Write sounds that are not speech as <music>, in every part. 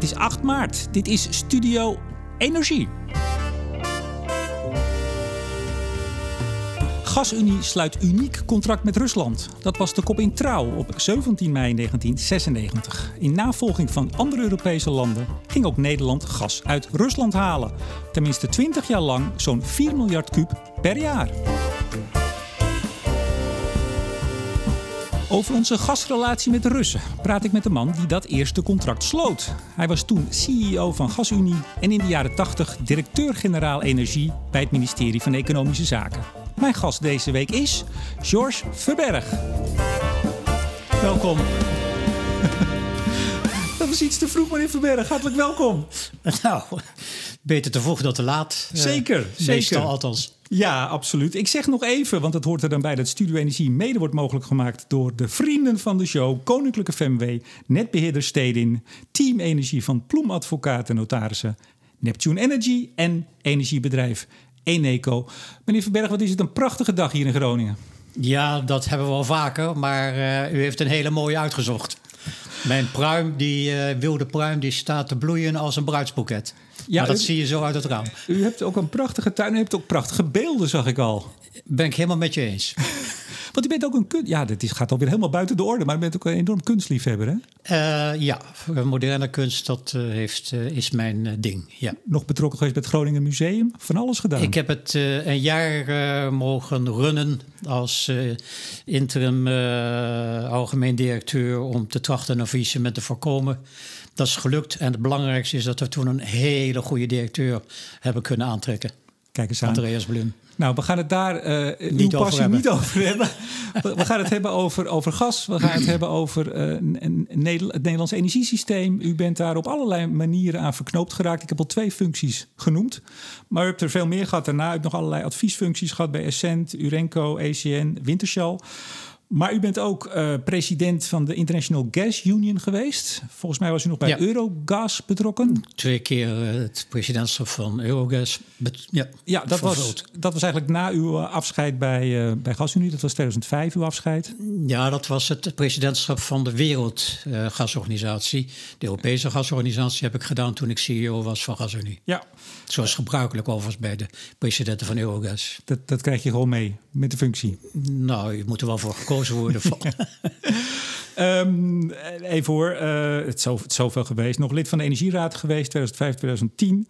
Het is 8 maart. Dit is Studio Energie. GasUnie sluit uniek contract met Rusland. Dat was de kop in trouw op 17 mei 1996. In navolging van andere Europese landen ging ook Nederland gas uit Rusland halen. Tenminste 20 jaar lang zo'n 4 miljard kub per jaar. Over onze gasrelatie met de Russen praat ik met de man die dat eerste contract sloot. Hij was toen CEO van GasUnie en in de jaren 80 directeur-generaal energie bij het ministerie van Economische Zaken. Mijn gast deze week is George Verberg. Welkom. <laughs> Dat was iets te vroeg, meneer Verberg. Hartelijk welkom. Nou, beter te vroeg dan te laat. Zeker, uh, zeker. Meestal althans. Ja, absoluut. Ik zeg nog even, want het hoort er dan bij dat Studio Energie mede wordt mogelijk gemaakt door de vrienden van de show, Koninklijke FMW, Netbeheerder Stedin, Team Energie van Ploem Advocaten en Notarissen, Neptune Energy en energiebedrijf Eneco. Meneer Verberg, wat is het een prachtige dag hier in Groningen. Ja, dat hebben we al vaker, maar uh, u heeft een hele mooie uitgezocht. Mijn pruim, die uh, wilde pruim, die staat te bloeien als een bruidsboeket. Ja, maar dat u, zie je zo uit het raam. U hebt ook een prachtige tuin. U hebt ook prachtige beelden, zag ik al. Ben ik helemaal met je eens. <laughs> Want u bent ook een kunst. Ja, dit gaat alweer helemaal buiten de orde, maar u bent ook een enorm kunstliefhebber, hè? Uh, ja, moderne kunst, dat uh, heeft, uh, is mijn ding. Ja. Nog betrokken geweest bij het Groningen Museum? Van alles gedaan? Ik heb het een jaar mogen runnen als interim algemeen directeur om te trachten een faillissement te voorkomen. Dat is gelukt en het belangrijkste is dat we toen een hele goede directeur hebben kunnen aantrekken. Kijk eens aan. Andreas Blum. Nou, we gaan het daar uh, niet, over hebben. niet over hebben. we gaan het hebben over, over gas. We gaan het hebben over uh, een, een Nederland, het Nederlands energiesysteem. U bent daar op allerlei manieren aan verknoopt geraakt. Ik heb al twee functies genoemd. Maar u hebt er veel meer gehad daarna. U hebt nog allerlei adviesfuncties gehad bij Essent, Urenco, ECN, Wintershall. Maar u bent ook uh, president van de International Gas Union geweest. Volgens mij was u nog bij ja. Eurogas betrokken. Twee keer uh, het presidentschap van Eurogas. Ja, ja dat, was, dat was eigenlijk na uw afscheid bij, uh, bij GasUnie. Dat was 2005 uw afscheid. Ja, dat was het presidentschap van de Wereldgasorganisatie. de Europese gasorganisatie heb ik gedaan toen ik CEO was van GasUnie. Ja. Zoals gebruikelijk overigens bij de presidenten van Eurogas. Dat, dat krijg je gewoon mee met de functie? Nou, je moet er wel voor gekozen worden. Van. um, even hoor, uh, het, is zo, het is zoveel geweest. Nog lid van de Energieraad geweest, 2005, 2010.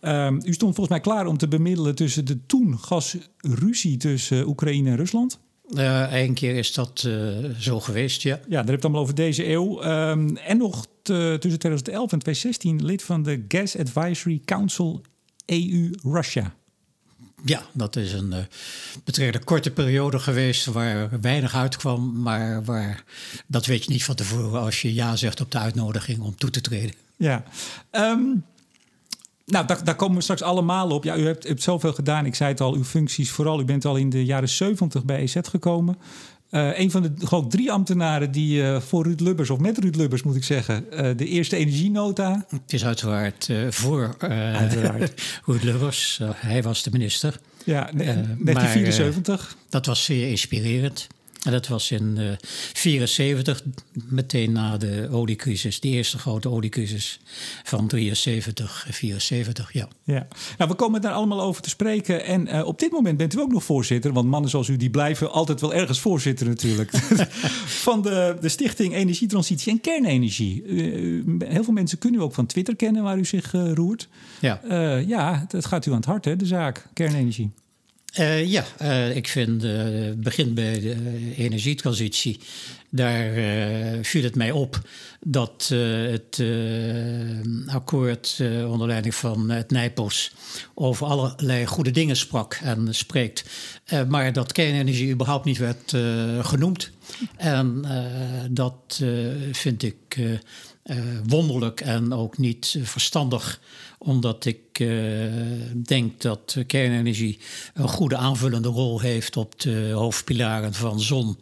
Um, u stond volgens mij klaar om te bemiddelen tussen de toen gasruzie tussen Oekraïne en Rusland. Uh, Eén keer is dat uh, zo geweest, ja. Ja, daar heb je het allemaal over deze eeuw. Um, en nog tussen 2011 en 2016 lid van de Gas Advisory Council EU-Russia. Ja, dat is een uh, korte periode geweest waar weinig uitkwam, maar waar, dat weet je niet van tevoren als je ja zegt op de uitnodiging om toe te treden. Ja, um, nou, daar, daar, komen we straks allemaal op. Ja, u hebt, hebt, zoveel gedaan. Ik zei het al, uw functies vooral. U bent al in de jaren 70 bij EZ gekomen. Uh, een van de gewoon drie ambtenaren die uh, voor Ruud Lubbers, of met Ruud Lubbers moet ik zeggen, uh, de eerste energienota. Het is uiteraard voor uiteraard. <laughs> Ruud Lubbers. hij was de minister. Ja, 1974. dat was zeer inspirerend. En dat was in 1974, meteen na de oliecrisis, de eerste grote oliecrisis van 73, 74, ja. ja. Nou, we komen daar allemaal over te spreken. En uh, op dit moment bent u ook nog voorzitter, want mannen zoals u die blijven altijd wel ergens voorzitter natuurlijk. <laughs> van de, de Stichting Energietransitie en Kernenergie. Uh, heel veel mensen kunnen u ook van Twitter kennen waar u zich uh, roert. Ja. ja, dat gaat u aan het hart, hè, de zaak, kernenergie. Uh, ja, uh, ik vind het uh, begin bij de energietransitie. Daar viel het mij op dat het akkoord onder leiding van het Nijpels over allerlei goede dingen sprak en spreekt. maar dat kernenergie überhaupt niet werd genoemd. En dat vind ik wonderlijk en ook niet verstandig omdat ik uh, denk dat kernenergie een goede aanvullende rol heeft op de hoofdpilaren van zon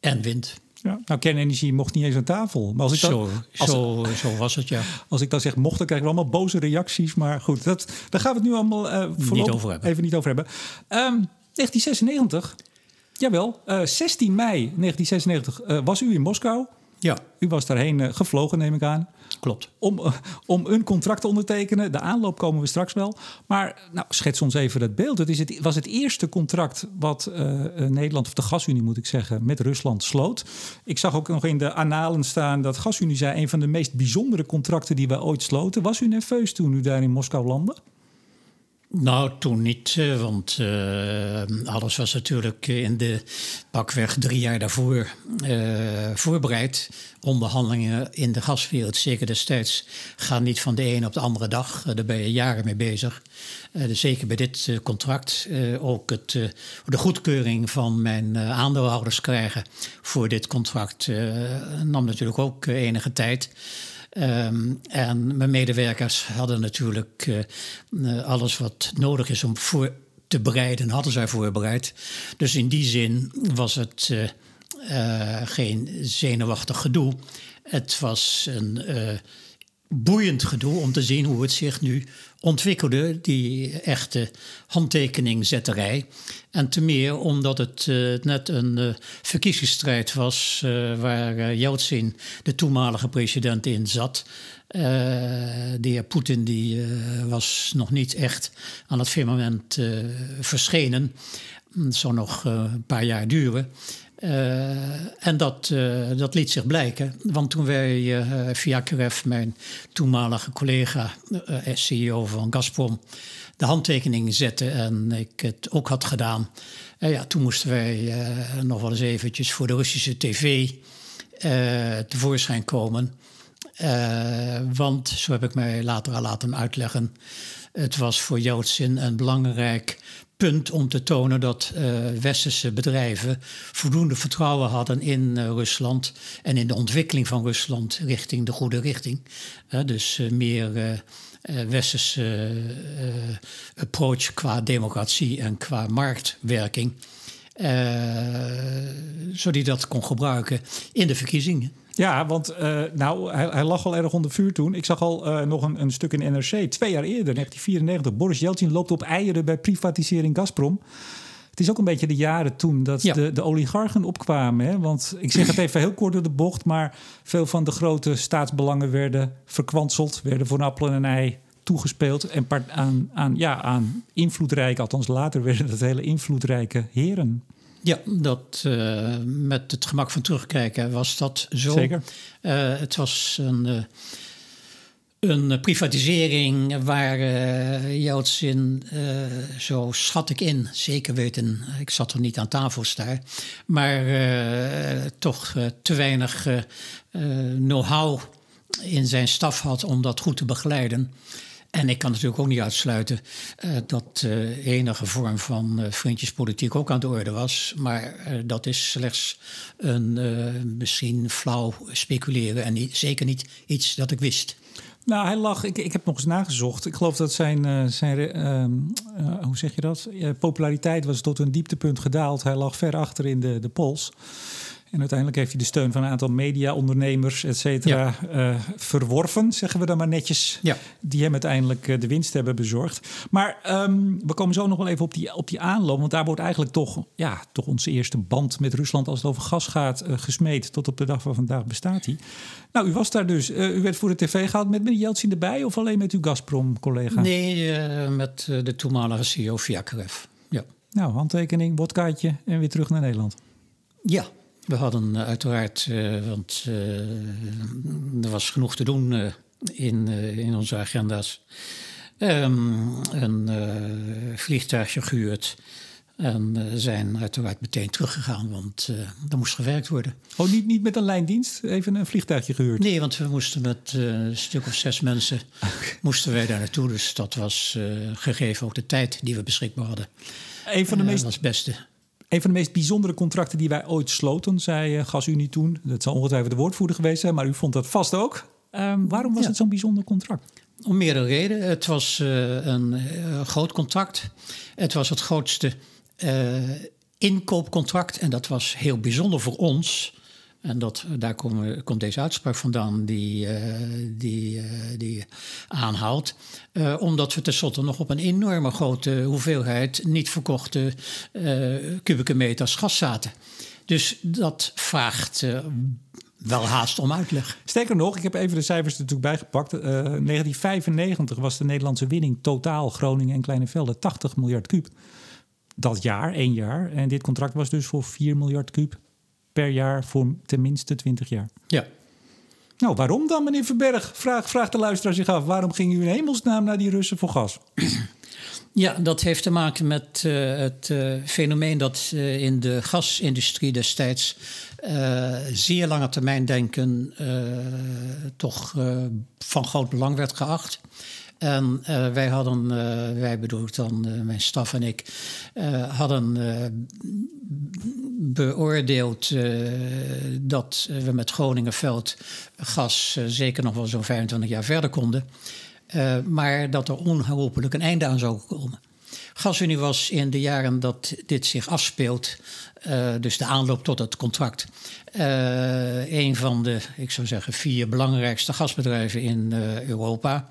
en wind. Ja, nou, kernenergie mocht niet eens aan tafel. Maar als ik dan, zo, als, zo, zo, was het, ja. Als ik dan zeg mocht, dan krijgen we allemaal boze reacties. Maar goed, dat, daar gaan we het nu allemaal uh, niet over hebben. even niet over hebben. Um, 1996, jawel, uh, 16 mei 1996 was u in Moskou. Ja. U was daarheen gevlogen, neem ik aan. Klopt. Om, om een contract te ondertekenen. De aanloop komen we straks wel. Maar nou, schets ons even het beeld. Het, is het was het eerste contract wat Nederland, of de Gasunie moet ik zeggen, met Rusland sloot. Ik zag ook nog in de annalen staan dat Gasunie zei... een van de meest bijzondere contracten die we ooit sloten. Was u nerveus toen u daar in Moskou landde? Nou, toen niet, eh, want uh, alles was natuurlijk in de pakweg drie jaar daarvoor uh, voorbereid. Onderhandelingen in de gaswereld, zeker destijds, gaan niet van de ene op de andere dag. daar ben je jaren mee bezig. Dus zeker bij dit contract. ook het, de goedkeuring van mijn aandeelhouders krijgen voor dit contract nam natuurlijk ook enige tijd. Um, en mijn medewerkers hadden natuurlijk uh, alles wat nodig is om voor te bereiden, hadden zij voorbereid. Dus in die zin was het uh, geen zenuwachtig gedoe. Het was een boeiend gedoe om te zien hoe het zich nu ontwikkelde, die echte handtekeningzetterij. En te meer omdat het uh, net een uh, verkiezingsstrijd was uh, waar Yeltsin, de toenmalige president, in zat. de heer Poetin die, was nog niet echt aan het firmament verschenen. Het zou nog een paar jaar duren. Uh, en dat, uh, dat liet zich blijken. Want toen wij uh, via Kref, mijn toenmalige collega, CEO van Gazprom, de handtekening zetten en ik het ook had gedaan. ja, toen moesten wij nog wel eens eventjes voor de Russische tv tevoorschijn komen. want, zo heb ik mij later al laten uitleggen, het was voor Joodsin een belangrijk punt om te tonen dat uh, westerse bedrijven voldoende vertrouwen hadden in uh, Rusland en in de ontwikkeling van Rusland richting de goede richting. Dus meer westerse approach qua democratie en qua marktwerking. zodat hij dat kon gebruiken in de verkiezingen. Ja, want uh, nou, hij, hij, lag al erg onder vuur toen. Ik zag al uh, nog een, een, stuk in NRC, twee jaar eerder, 1994. Boris Yeltsin loopt op eieren bij privatisering Gazprom. Het is ook een beetje de jaren toen dat ja. de, de oligarchen opkwamen. Hè? Want ik zeg het even heel kort door de bocht, maar veel van de grote staatsbelangen werden verkwanseld, werden voor een appel en een ei toegespeeld. En aan, aan, ja, aan invloedrijke, althans later werden dat hele invloedrijke heren. Ja, dat, uh, met het gemak van terugkijken was dat zo. Zeker. Uh, het was een, uh, een privatisering waar uh, Jeltsin, zo schat ik in, zeker weten, ik zat er niet aan tafel daar, maar toch te weinig know-how in zijn staf had om dat goed te begeleiden. En ik kan natuurlijk ook niet uitsluiten uh, dat uh, enige vorm van uh, vriendjespolitiek ook aan de orde was. Maar dat is slechts een misschien flauw speculeren en zeker niet iets dat ik wist. Nou, hij lag, ik, ik heb nog eens nagezocht. Ik geloof dat zijn, zijn ehm, hoe zeg je dat? populariteit was tot een dieptepunt gedaald. Hij lag ver achter in de, de pols. En uiteindelijk heeft hij de steun van een aantal mediaondernemers, et cetera, ja. uh, verworven, zeggen we dan maar netjes. Ja. Die hem uiteindelijk uh, de winst hebben bezorgd. Maar um, we komen zo nog wel even op die, op die aanloop. Want daar wordt eigenlijk toch, ja, toch onze eerste band met Rusland als het over gas gaat uh, gesmeed. Tot op de dag van vandaag bestaat hij. Nou, u was daar dus. u werd voor de tv gehaald met meneer Jeltsin erbij of alleen met uw Gazprom-collega? Nee, met de toenmalige CEO Fiakerev. Ja. Nou, handtekening, wodkaatje en weer terug naar Nederland. Ja, we hadden uh, uiteraard, uh, want uh, er was genoeg te doen in, in onze agenda's, um, een vliegtuigje gehuurd. En zijn uiteraard meteen teruggegaan, want er moest gewerkt worden. Oh, niet, niet met een lijndienst? Even een vliegtuigje gehuurd? Nee, want we moesten met een stuk of zes mensen <laughs> moesten wij daar naartoe. Dus dat was gegeven ook de tijd die we beschikbaar hadden. Een van de meest... Dat was het beste. Een van de meest bijzondere contracten die wij ooit sloten, zei uh, GasUnie toen. Dat zal ongetwijfeld de woordvoerder geweest zijn, maar u vond dat vast ook. Um, waarom was ja. het zo'n bijzonder contract? Om meerdere redenen. Het was uh, een uh, groot contract. Het was het grootste inkoopcontract en dat was heel bijzonder voor ons. En dat, daar kom, komt deze uitspraak vandaan die, uh, die, uh, die aanhaalt. Uh, omdat we tenslotte nog op een enorme grote hoeveelheid niet verkochte kubieke meters gas zaten. Dus dat vraagt wel haast om uitleg. Sterker nog, ik heb even de cijfers er natuurlijk bijgepakt. Uh, 1995 was de Nederlandse winning totaal Groningen en Kleine Velden 80 miljard kuub. Dat jaar, één jaar. En dit contract was dus voor 4 miljard kuub per jaar voor tenminste 20 jaar. Ja. Nou, waarom dan, meneer Verberg? Vraag, vraagt de luisteraar zich af. Waarom ging u in hemelsnaam naar die Russen voor gas? Ja, dat heeft te maken met uh, het uh, fenomeen dat uh, in de gasindustrie destijds zeer lange termijn denken toch van groot belang werd geacht. En wij hadden, wij bedoel dan, mijn staf en ik, hadden beoordeeld dat we met Groningenveld gas zeker nog wel zo'n 25 jaar verder konden. Maar dat er onherroepelijk een einde aan zou komen. GasUnie was in de jaren dat dit zich afspeelt, uh, dus de aanloop tot het contract, uh, een van de, ik zou zeggen, vier belangrijkste gasbedrijven in Europa.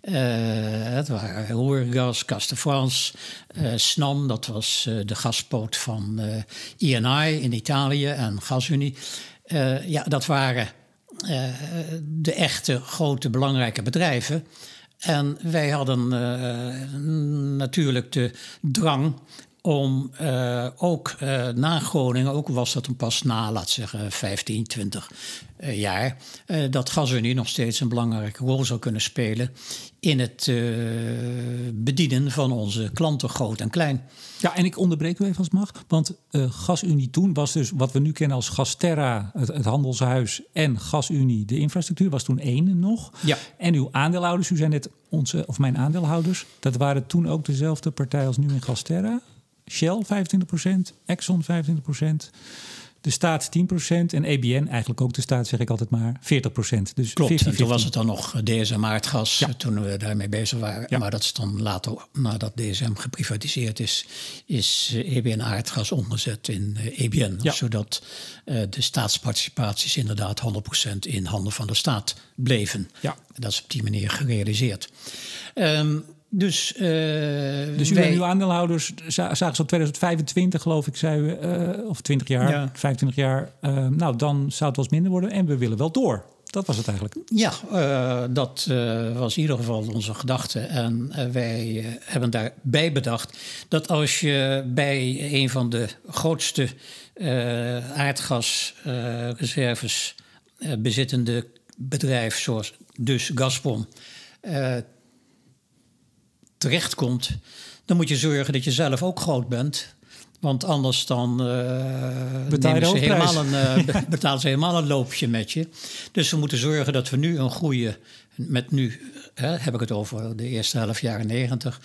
het waren Roergas, Gas de France, Snam, dat was de gaspoot van INI in Italië en GasUnie. ja, dat waren de echte grote belangrijke bedrijven. En wij hadden natuurlijk de drang om uh, ook uh, na Groningen, ook was dat een pas na, laat zeggen, 15, 20 jaar, dat GasUnie nog steeds een belangrijke rol zou kunnen spelen in het bedienen van onze klanten, groot en klein. Ja, en ik onderbreek u even als mag. Want GasUnie toen was dus wat we nu kennen als Gasterra, het, het, handelshuis, en GasUnie, de infrastructuur, was toen één nog. Ja. En uw aandeelhouders, u zijn net onze, of mijn aandeelhouders, dat waren toen ook dezelfde partij als nu in Gasterra. Shell 25%, Exxon 25% de staat 10% en EBN, eigenlijk ook de staat, zeg ik altijd maar, 40%. Dus Klopt, 50, en toen was het dan nog DSM Aardgas, ja. toen we daarmee bezig waren. Ja. Maar dat is dan later, nadat DSM geprivatiseerd is, is EBN eh, e Aardgas omgezet in EBN. Eh, ja. Zodat uh, de staatsparticipaties inderdaad 100% in handen van de staat bleven. Ja. Dat is op die manier gerealiseerd. Um, dus, uh, dus u wij... en uw aandeelhouders zagen ze op 2025, geloof ik, zei u, uh, of 20 jaar, ja. 25 jaar. Uh, nou, dan zou het wel eens minder worden en we willen wel door. Dat was het eigenlijk. Ja, dat was in ieder geval onze gedachte. En wij hebben daarbij bedacht dat als je bij een van de grootste aardgasreserves bezittende bedrijf, zoals dus Gazprom, terechtkomt, dan moet je zorgen dat je zelf ook groot bent. Want anders dan uh, Betaal ze helemaal een, <laughs> uh, betalen ze helemaal een loopje met je. Dus we moeten zorgen dat we nu een goede, met nu hè, heb ik het over de eerste helft jaren negentig.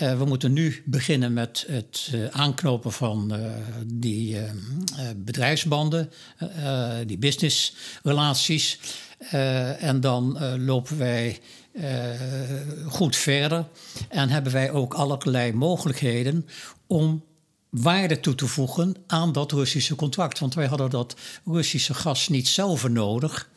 Uh, we moeten nu beginnen met het aanknopen van die bedrijfsbanden, die businessrelaties. En dan lopen wij uh, goed verder. En hebben wij ook allerlei mogelijkheden om waarde toe te voegen aan dat Russische contract. Want wij hadden dat Russische gas niet zelf nodig,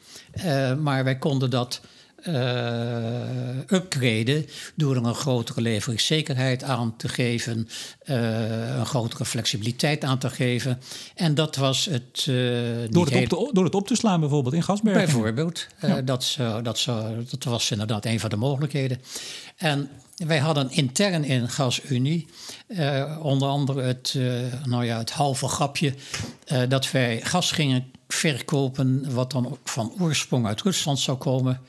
maar wij konden dat uh, upgraden door er een grotere leveringszekerheid aan te geven, uh, een grotere flexibiliteit aan te geven. En dat was het. Uh, door, het op te, door het op te slaan, bijvoorbeeld in gasbergen. Bijvoorbeeld. Ja. dat, dat, dat was inderdaad een van de mogelijkheden. En wij hadden intern in GasUnie onder andere het, nou ja, het halve grapje dat wij gas gingen verkopen wat dan van oorsprong uit Rusland zou komen.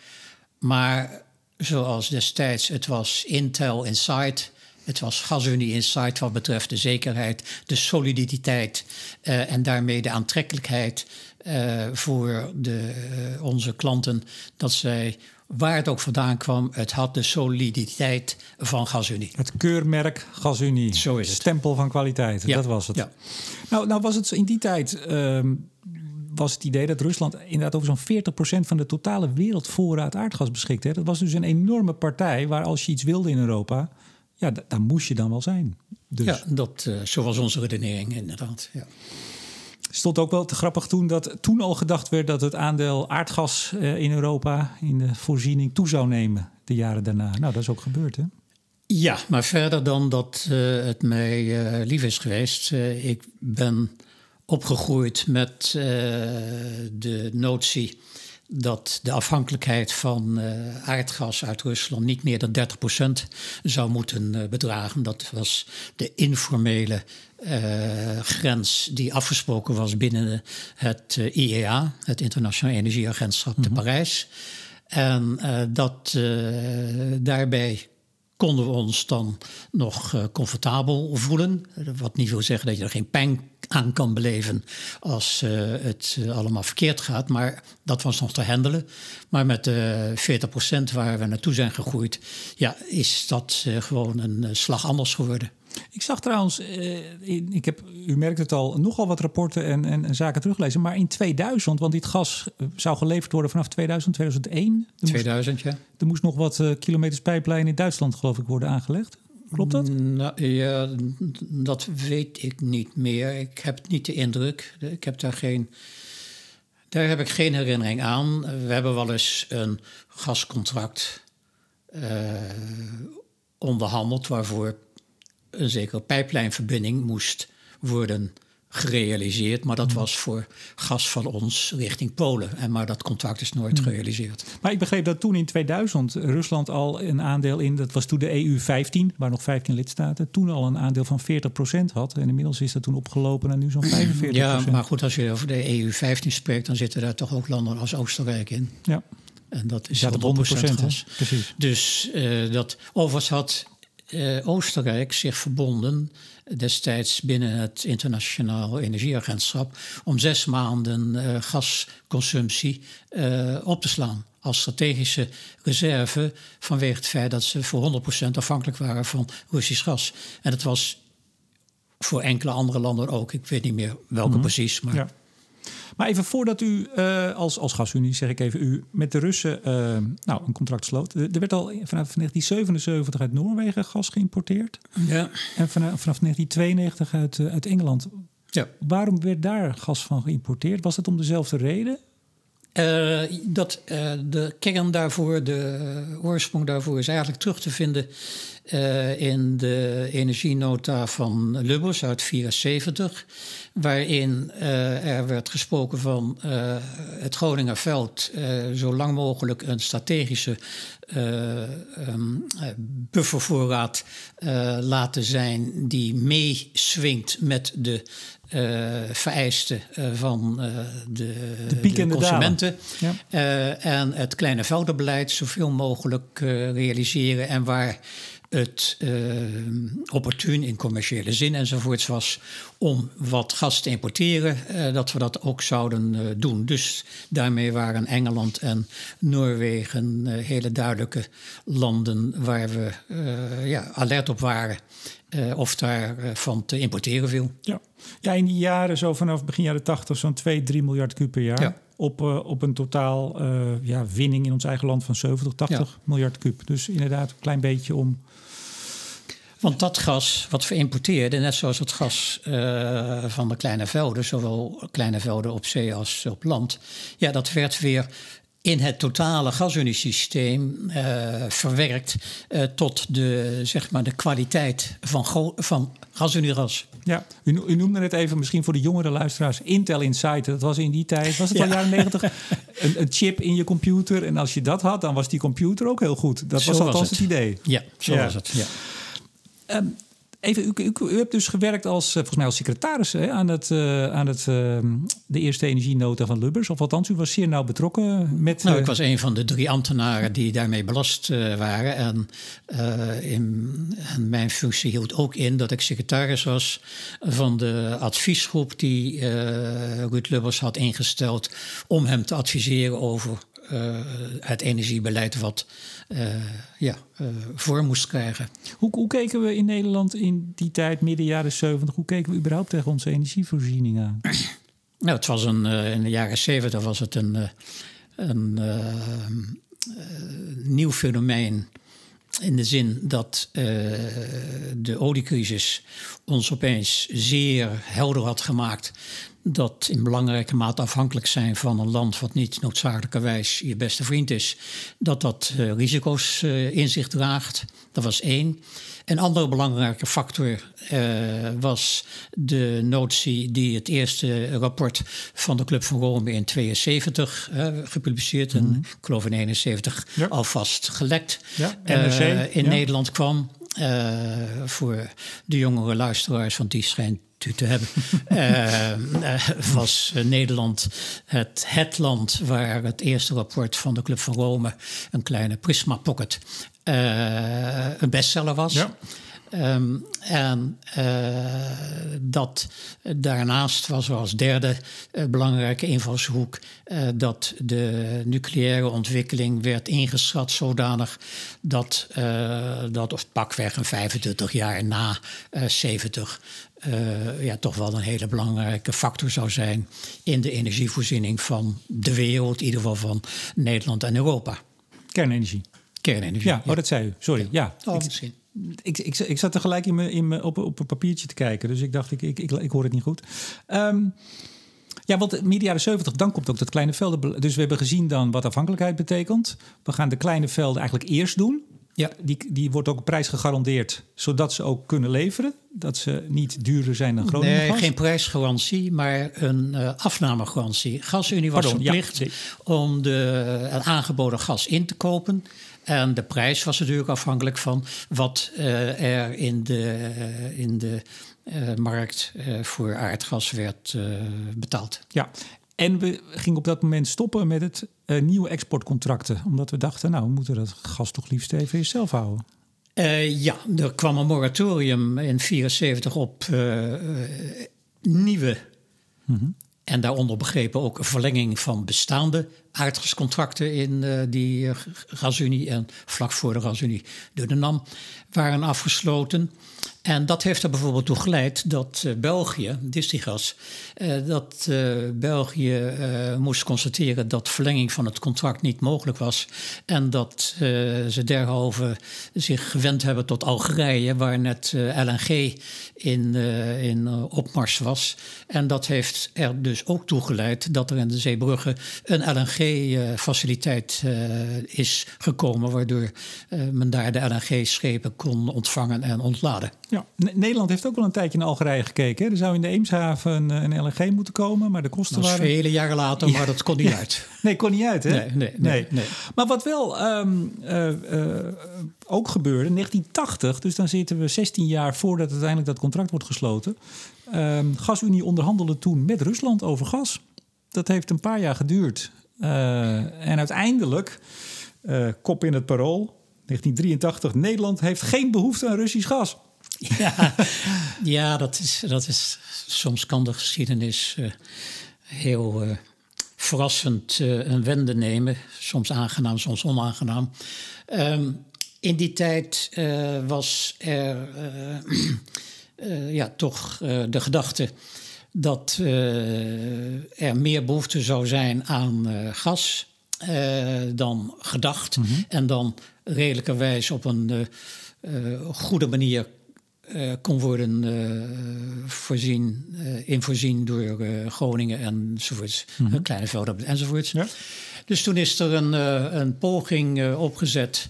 Maar zoals destijds, het was Intel Inside. Het was GasUnie Insight wat betreft de zekerheid, de soliditeit uh, en daarmee de aantrekkelijkheid uh, voor de, uh, onze klanten. Dat zij, waar het ook vandaan kwam, het had de soliditeit van GasUnie. Het keurmerk GasUnie. Zo is het. Stempel van kwaliteit, ja. dat was het. Ja. Nou, nou was het in die tijd... Was het idee dat Rusland inderdaad over zo'n 40% van de totale wereldvoorraad aardgas beschikte. Dat was dus een enorme partij waar als je iets wilde in Europa, ja, daar moest je dan wel zijn. Dus. Ja, dat, uh, zo was onze redenering inderdaad. Ja. Stond ook wel te grappig toen dat toen al gedacht werd dat het aandeel aardgas uh, in Europa in de voorziening toe zou nemen de jaren daarna. Nou, dat is ook gebeurd, hè? Ja, maar verder dan dat uh, het mij lief is geweest. ik ben opgegroeid met uh, de notie dat de afhankelijkheid van uh, aardgas uit Rusland niet meer dan 30% zou moeten uh, bedragen. Dat was de informele grens die afgesproken was binnen het IEA, het Internationaal Energieagentschap te mhm. Parijs. En dat daarbij konden we ons dan nog uh, comfortabel voelen. Wat niet wil zeggen dat je er geen pijn aan kan beleven als uh, het uh, allemaal verkeerd gaat. Maar dat was nog te handelen. Maar met de 40% waar we naartoe zijn gegroeid, ja, is dat gewoon een slag anders geworden. Ik zag trouwens, eh, ik heb, u merkt het al, nogal wat rapporten en, en, zaken teruglezen. Maar in 2000, want dit gas eh, zou geleverd worden vanaf 2000, 2001. 2000, ja. Er moest nog wat uh, kilometers pijplijn in Duitsland, geloof ik, worden aangelegd. Klopt dat? Mm, nou, ja, dat weet ik niet meer. Ik heb niet de indruk. Ik heb daar geen. Daar heb ik geen herinnering aan. We hebben wel eens een gascontract uh, onderhandeld waarvoor een zekere pijplijnverbinding moest worden gerealiseerd. Maar dat hmm. was voor gas van ons richting Polen. En maar dat contract is nooit hmm. gerealiseerd. Maar ik begreep dat toen in 2000 Rusland al een aandeel in... dat was toen de EU 15, waar nog 15 lidstaten... toen al een aandeel van 40% had. En inmiddels is dat toen opgelopen naar nu zo'n 45 Ja, maar goed, als je over de EU 15 spreekt... dan zitten daar toch ook landen als Oostenrijk in. Ja. En dat is ja, 100 gas. Precies. Dus uh, dat overigens had uh, Oostenrijk zich verbonden destijds binnen het Internationaal Energieagentschap om zes maanden uh, gasconsumptie uh, op te slaan als strategische reserve vanwege het feit dat ze voor 100% afhankelijk waren van Russisch gas. En dat was voor enkele andere landen ook. Ik weet niet meer welke mhm. precies, maar... Ja. Maar even voordat u uh, als, als gasunie, zeg ik even, u met de Russen uh, nou, een contract sloot. Er werd al vanaf 1977 uit Noorwegen gas geïmporteerd. Ja. En vanaf, vanaf 1992 uit, uh, uit Engeland. Ja. Waarom werd daar gas van geïmporteerd? Was het om dezelfde reden? Uh, dat, uh, de kern daarvoor, de oorsprong daarvoor is eigenlijk terug te vinden uh, in de energienota van Lubbers uit 1974, waarin er werd gesproken van het Groningerveld zo lang mogelijk een strategische um, buffervoorraad laten zijn die meeswingt met de vereisten uh, van uh, de, de, de, consumenten. Ja. en het kleine veldenbeleid zoveel mogelijk realiseren. En waar het opportun in commerciële zin enzovoorts was om wat gas te importeren, dat we dat ook zouden doen. Dus daarmee waren Engeland en Noorwegen hele duidelijke landen waar we ja, alert op waren uh, of daarvan uh, te importeren viel. Ja. Ja, in die jaren, zo vanaf begin jaren 80, zo'n 2, 3 miljard kub per jaar. Ja. Op, uh, op een totaal ja, winning in ons eigen land van 70, 80 ja. miljard kub. Dus inderdaad een klein beetje om. Want dat gas wat we importeerden, net zoals het gas van de kleine velden, zowel kleine velden op zee als op land, ja, dat werd weer in het totale gasuniesysteem uh, verwerkt uh, tot de, zeg maar de kwaliteit van, van gasuniegas. Ja, u, u, noemde het even misschien voor de jongere luisteraars Intel Insight. Dat was in die tijd, was het ja. al jaren negentig, <laughs> een, een, chip in je computer. En als je dat had, dan was die computer ook heel goed. Dat zo was althans het. het. idee. Ja, zo ja. was het. Ja. Um, Even, u, u, u, hebt dus gewerkt als, eh, volgens mij als secretaris hè, aan, het, uh, aan het, uh, de eerste energienota van Lubbers. Of althans, u was zeer nauw betrokken met... Nou, ik was een van de drie ambtenaren die daarmee belast waren. En, in, en, mijn functie hield ook in dat ik secretaris was van de adviesgroep die Ruud Lubbers had ingesteld om hem te adviseren over het energiebeleid wat uh, ja, uh, voor moest krijgen. Hoe, hoe, keken we in Nederland in die tijd, midden jaren 70, hoe keken we überhaupt tegen onze energievoorziening aan? <clears throat> Nou, het was een, in de jaren 70 was het een, een nieuw fenomeen. In de zin dat de oliecrisis ons opeens zeer helder had gemaakt dat in belangrijke mate afhankelijk zijn van een land wat niet noodzakelijkerwijs je beste vriend is, dat dat uh, risico's uh, in zich draagt. Dat was één. Een andere belangrijke factor uh, was de notie die het eerste rapport van de Club van Rome in 72 gepubliceerd en mm -hmm. ik geloof in 71 ja. alvast gelekt ja, in ja. Nederland kwam. voor de jongere luisteraars, want die schijnt u te hebben, uh, <laughs> was Nederland het, het land waar het eerste rapport van de Club van Rome, een kleine Prisma Pocket, uh, een bestseller was. Ja. Um, en uh, dat daarnaast was er als derde uh, belangrijke invalshoek uh, dat de nucleaire ontwikkeling werd ingeschat zodanig dat, dat of pakweg een 25 jaar na 70 ja, toch wel een hele belangrijke factor zou zijn in de energievoorziening van de wereld, in ieder geval van Nederland en Europa. Kernenergie. Kernenergie. Ja, oh, dat zei u. Sorry. Ja. ja. Oh, misschien ik, ik, ik zat tegelijk in me, in me, op, op een papiertje te kijken. Dus ik dacht, ik, ik, ik, ik hoor het niet goed. Um, ja, want midden jaren 70, dan komt ook dat kleine velden. Dus we hebben gezien dan wat afhankelijkheid betekent. We gaan de kleine velden eigenlijk eerst doen. Ja. Die, die wordt ook een prijs gegarandeerd, zodat ze ook kunnen leveren. Dat ze niet duurder zijn dan Groningen Nee, geen prijsgarantie, maar een uh, afnamegarantie. GasUnie was Pardon, verplicht ja, om de, het aangeboden gas in te kopen. En de prijs was natuurlijk afhankelijk van wat uh, er in de, uh, in de markt voor aardgas werd betaald. Ja, en we gingen op dat moment stoppen met het nieuwe exportcontracten. Omdat we dachten, nou, we moeten dat gas toch liefst even in zelf houden. ja, er kwam een moratorium in 1974 op nieuwe mm -hmm. En daaronder begrepen ook een verlenging van bestaande aardgascontracten in die gasunie en vlak voor de gasunie door de NAM waren afgesloten. En dat heeft er bijvoorbeeld toe geleid dat uh, België, Distigas, uh, dat uh, België moest constateren dat verlenging van het contract niet mogelijk was. En dat ze derhalve zich gewend hebben tot Algerije, waar net LNG in, in opmars was. En dat heeft er dus ook toe geleid dat er in de Zeebrugge een LNG-faciliteit is gekomen, waardoor men daar de LNG-schepen kon ontvangen en ontladen. Ja, Nederland heeft ook wel een tijdje naar Algerije gekeken. Hè? Er zou in de Eemshaven een LNG moeten komen, maar de kosten dat waren... vele jaren later, maar dat kon niet uit. <laughs> Nee, kon niet uit, hè? Nee, nee, nee. nee. Maar wat wel um, uh, uh, ook gebeurde, in 1980, dus dan zitten we 16 jaar voordat uiteindelijk dat contract wordt gesloten. Um, Gasunie onderhandelde toen met Rusland over gas. Dat heeft een paar jaar geduurd. Uh, en uiteindelijk, kop in het parool, 1983, Nederland heeft geen behoefte aan Russisch gas. <laughs> Ja, ja dat, is, dat is. Soms kan de geschiedenis uh, heel uh, verrassend uh, een wende nemen. Soms aangenaam, soms onaangenaam. Um, in die tijd was er <clears throat> ja, toch de gedachte dat er meer behoefte zou zijn aan gas dan gedacht. Mm -hmm. En dan redelijkerwijs op een goede manier uh, kon worden uh, voorzien, uh, in voorzien door Groningen enzovoorts. Mm -hmm. Kleine velden enzovoorts. Ja. Dus toen is er een, een poging opgezet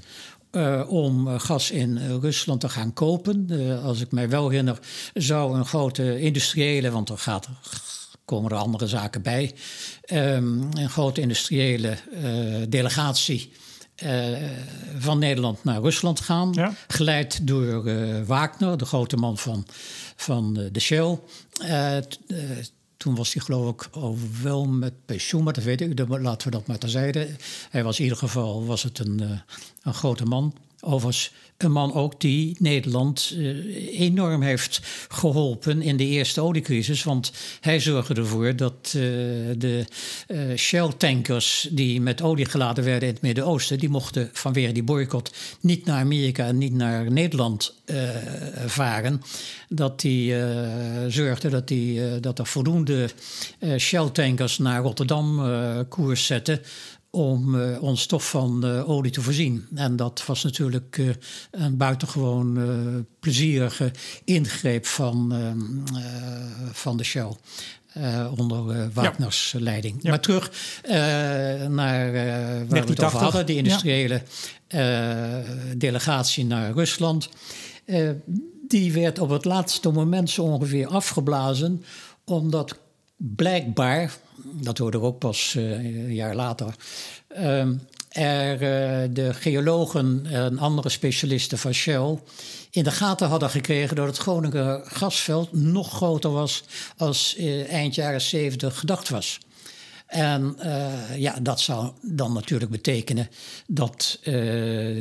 om gas in Rusland te gaan kopen. als ik mij wel herinner, zou een grote industriële, want er gaat, komen er andere zaken bij, um, een grote industriële delegatie uh, van Nederland naar Rusland gaan. Ja. Geleid door uh, Wagner, de grote man van, van uh, de Shell. toen was hij geloof ik al wel met pensioen, maar dat weet ik. Laten we dat maar terzijde. Hij was in ieder geval was het een, een grote man. Overigens een man ook die Nederland uh, enorm heeft geholpen in de eerste oliecrisis. Want hij zorgde ervoor dat uh, de uh, Shell-tankers die met olie geladen werden in het Midden-Oosten... die mochten vanwege die boycott niet naar Amerika en niet naar Nederland varen. Dat die zorgde dat, die, dat er voldoende Shell-tankers naar Rotterdam koers zetten om uh, ons stof van uh, olie te voorzien. En dat was natuurlijk uh, een buitengewoon plezierige ingreep van, van de Shell. onder Wagners leiding. Maar terug naar waar we het over hadden, de industriële delegatie naar Rusland. die werd op het laatste moment zo ongeveer afgeblazen, omdat blijkbaar, dat hoorde ook pas een jaar later, ehm, er de geologen en andere specialisten van Shell in de gaten hadden gekregen dat het Groninger gasveld nog groter was als eh, eind jaren 70 gedacht was. En uh, ja, dat zou dan natuurlijk betekenen dat uh,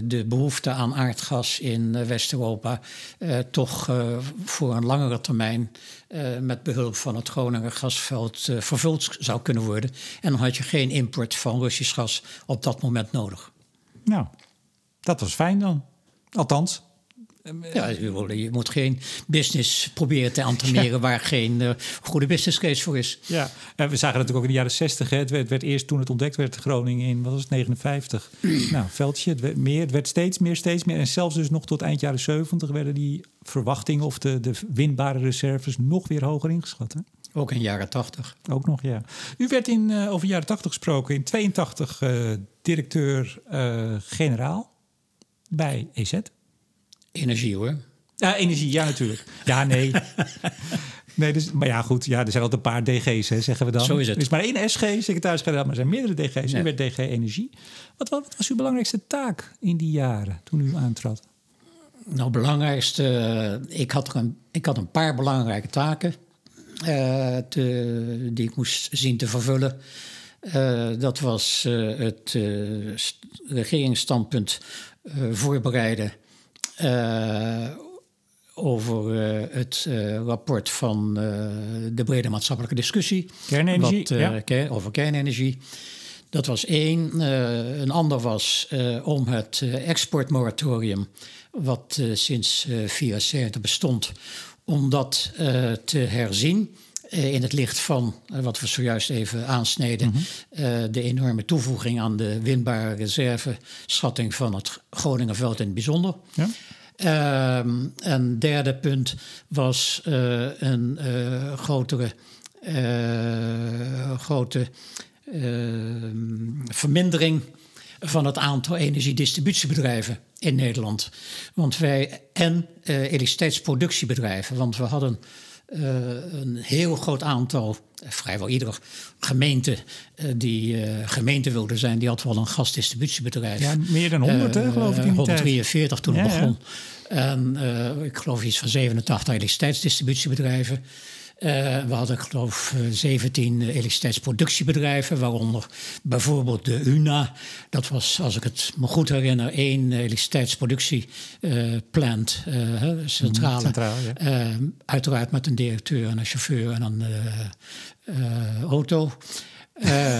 de behoefte aan aardgas in West-Europa uh, toch voor een langere termijn met behulp van het Groninger gasveld vervuld zou kunnen worden. En dan had je geen import van Russisch gas op dat moment nodig. Nou, dat was fijn dan. Althans, ja, je moet geen business proberen te entameren waar geen uh, goede business case voor is. Ja, en we zagen natuurlijk ook in de jaren 60. Hè. Het, werd, werd, eerst toen het ontdekt werd, Groningen in, wat was het, 59. <clears throat> nou, veldje, het werd meer, het werd steeds meer, steeds meer. En zelfs dus nog tot eind jaren 70 werden die verwachtingen of de, de winbare reserves nog weer hoger ingeschat. Hè? Ook in jaren 80. Ook nog, ja. U werd in, uh, over jaren 80 gesproken, in 82 uh, eh, directeur-generaal bij EZ. Energie hoor. Ja, energie, ja natuurlijk. Ja, nee. <laughs> nee dus, maar ja, goed. Ja, er zijn altijd een paar DG's, hè, zeggen we dan. Zo is het. Er is maar één SG, secretaris-generaal, maar er zijn meerdere DG's. U werd DG Energie. Wat, wat, was uw belangrijkste taak in die jaren toen u aantrad? Nou, belangrijkste... Eh, ik had, een, ik had een paar belangrijke taken uh, te, die ik moest zien te vervullen. Uh, dat was het regeringsstandpunt voorbereiden over uh, het uh, rapport van de brede maatschappelijke discussie. Kernenergie. Wat, ja. over kernenergie. Dat was één. een ander was om het exportmoratorium, wat sinds 1974 bestond, om dat te herzien. In het licht van wat we zojuist even aansneden, mm -hmm. de enorme toevoeging aan de winbare reserve, schatting van het Groningenveld in het bijzonder. Ja. Um, een derde punt was uh, een uh, grotere, uh, grote ehm, vermindering van het aantal energiedistributiebedrijven in Nederland. Want wij en elektriciteitsproductiebedrijven, want we hadden een heel groot aantal vrijwel iedere gemeente die uh, gemeente wilde zijn, die had wel een gasdistributiebedrijf. Ja, meer dan 100, uh, geloof ik. In 143 toen het begon. En ik geloof iets van 87 elektriciteitsdistributiebedrijven. Uh, we hadden, geloof ik, 17 elektriciteitsproductiebedrijven, waaronder bijvoorbeeld de UNA. Dat was, als ik het me goed herinner, één elektriciteitsproductieplant, centrale. Centraal, ja. uiteraard met een directeur en een chauffeur en een auto. Uh,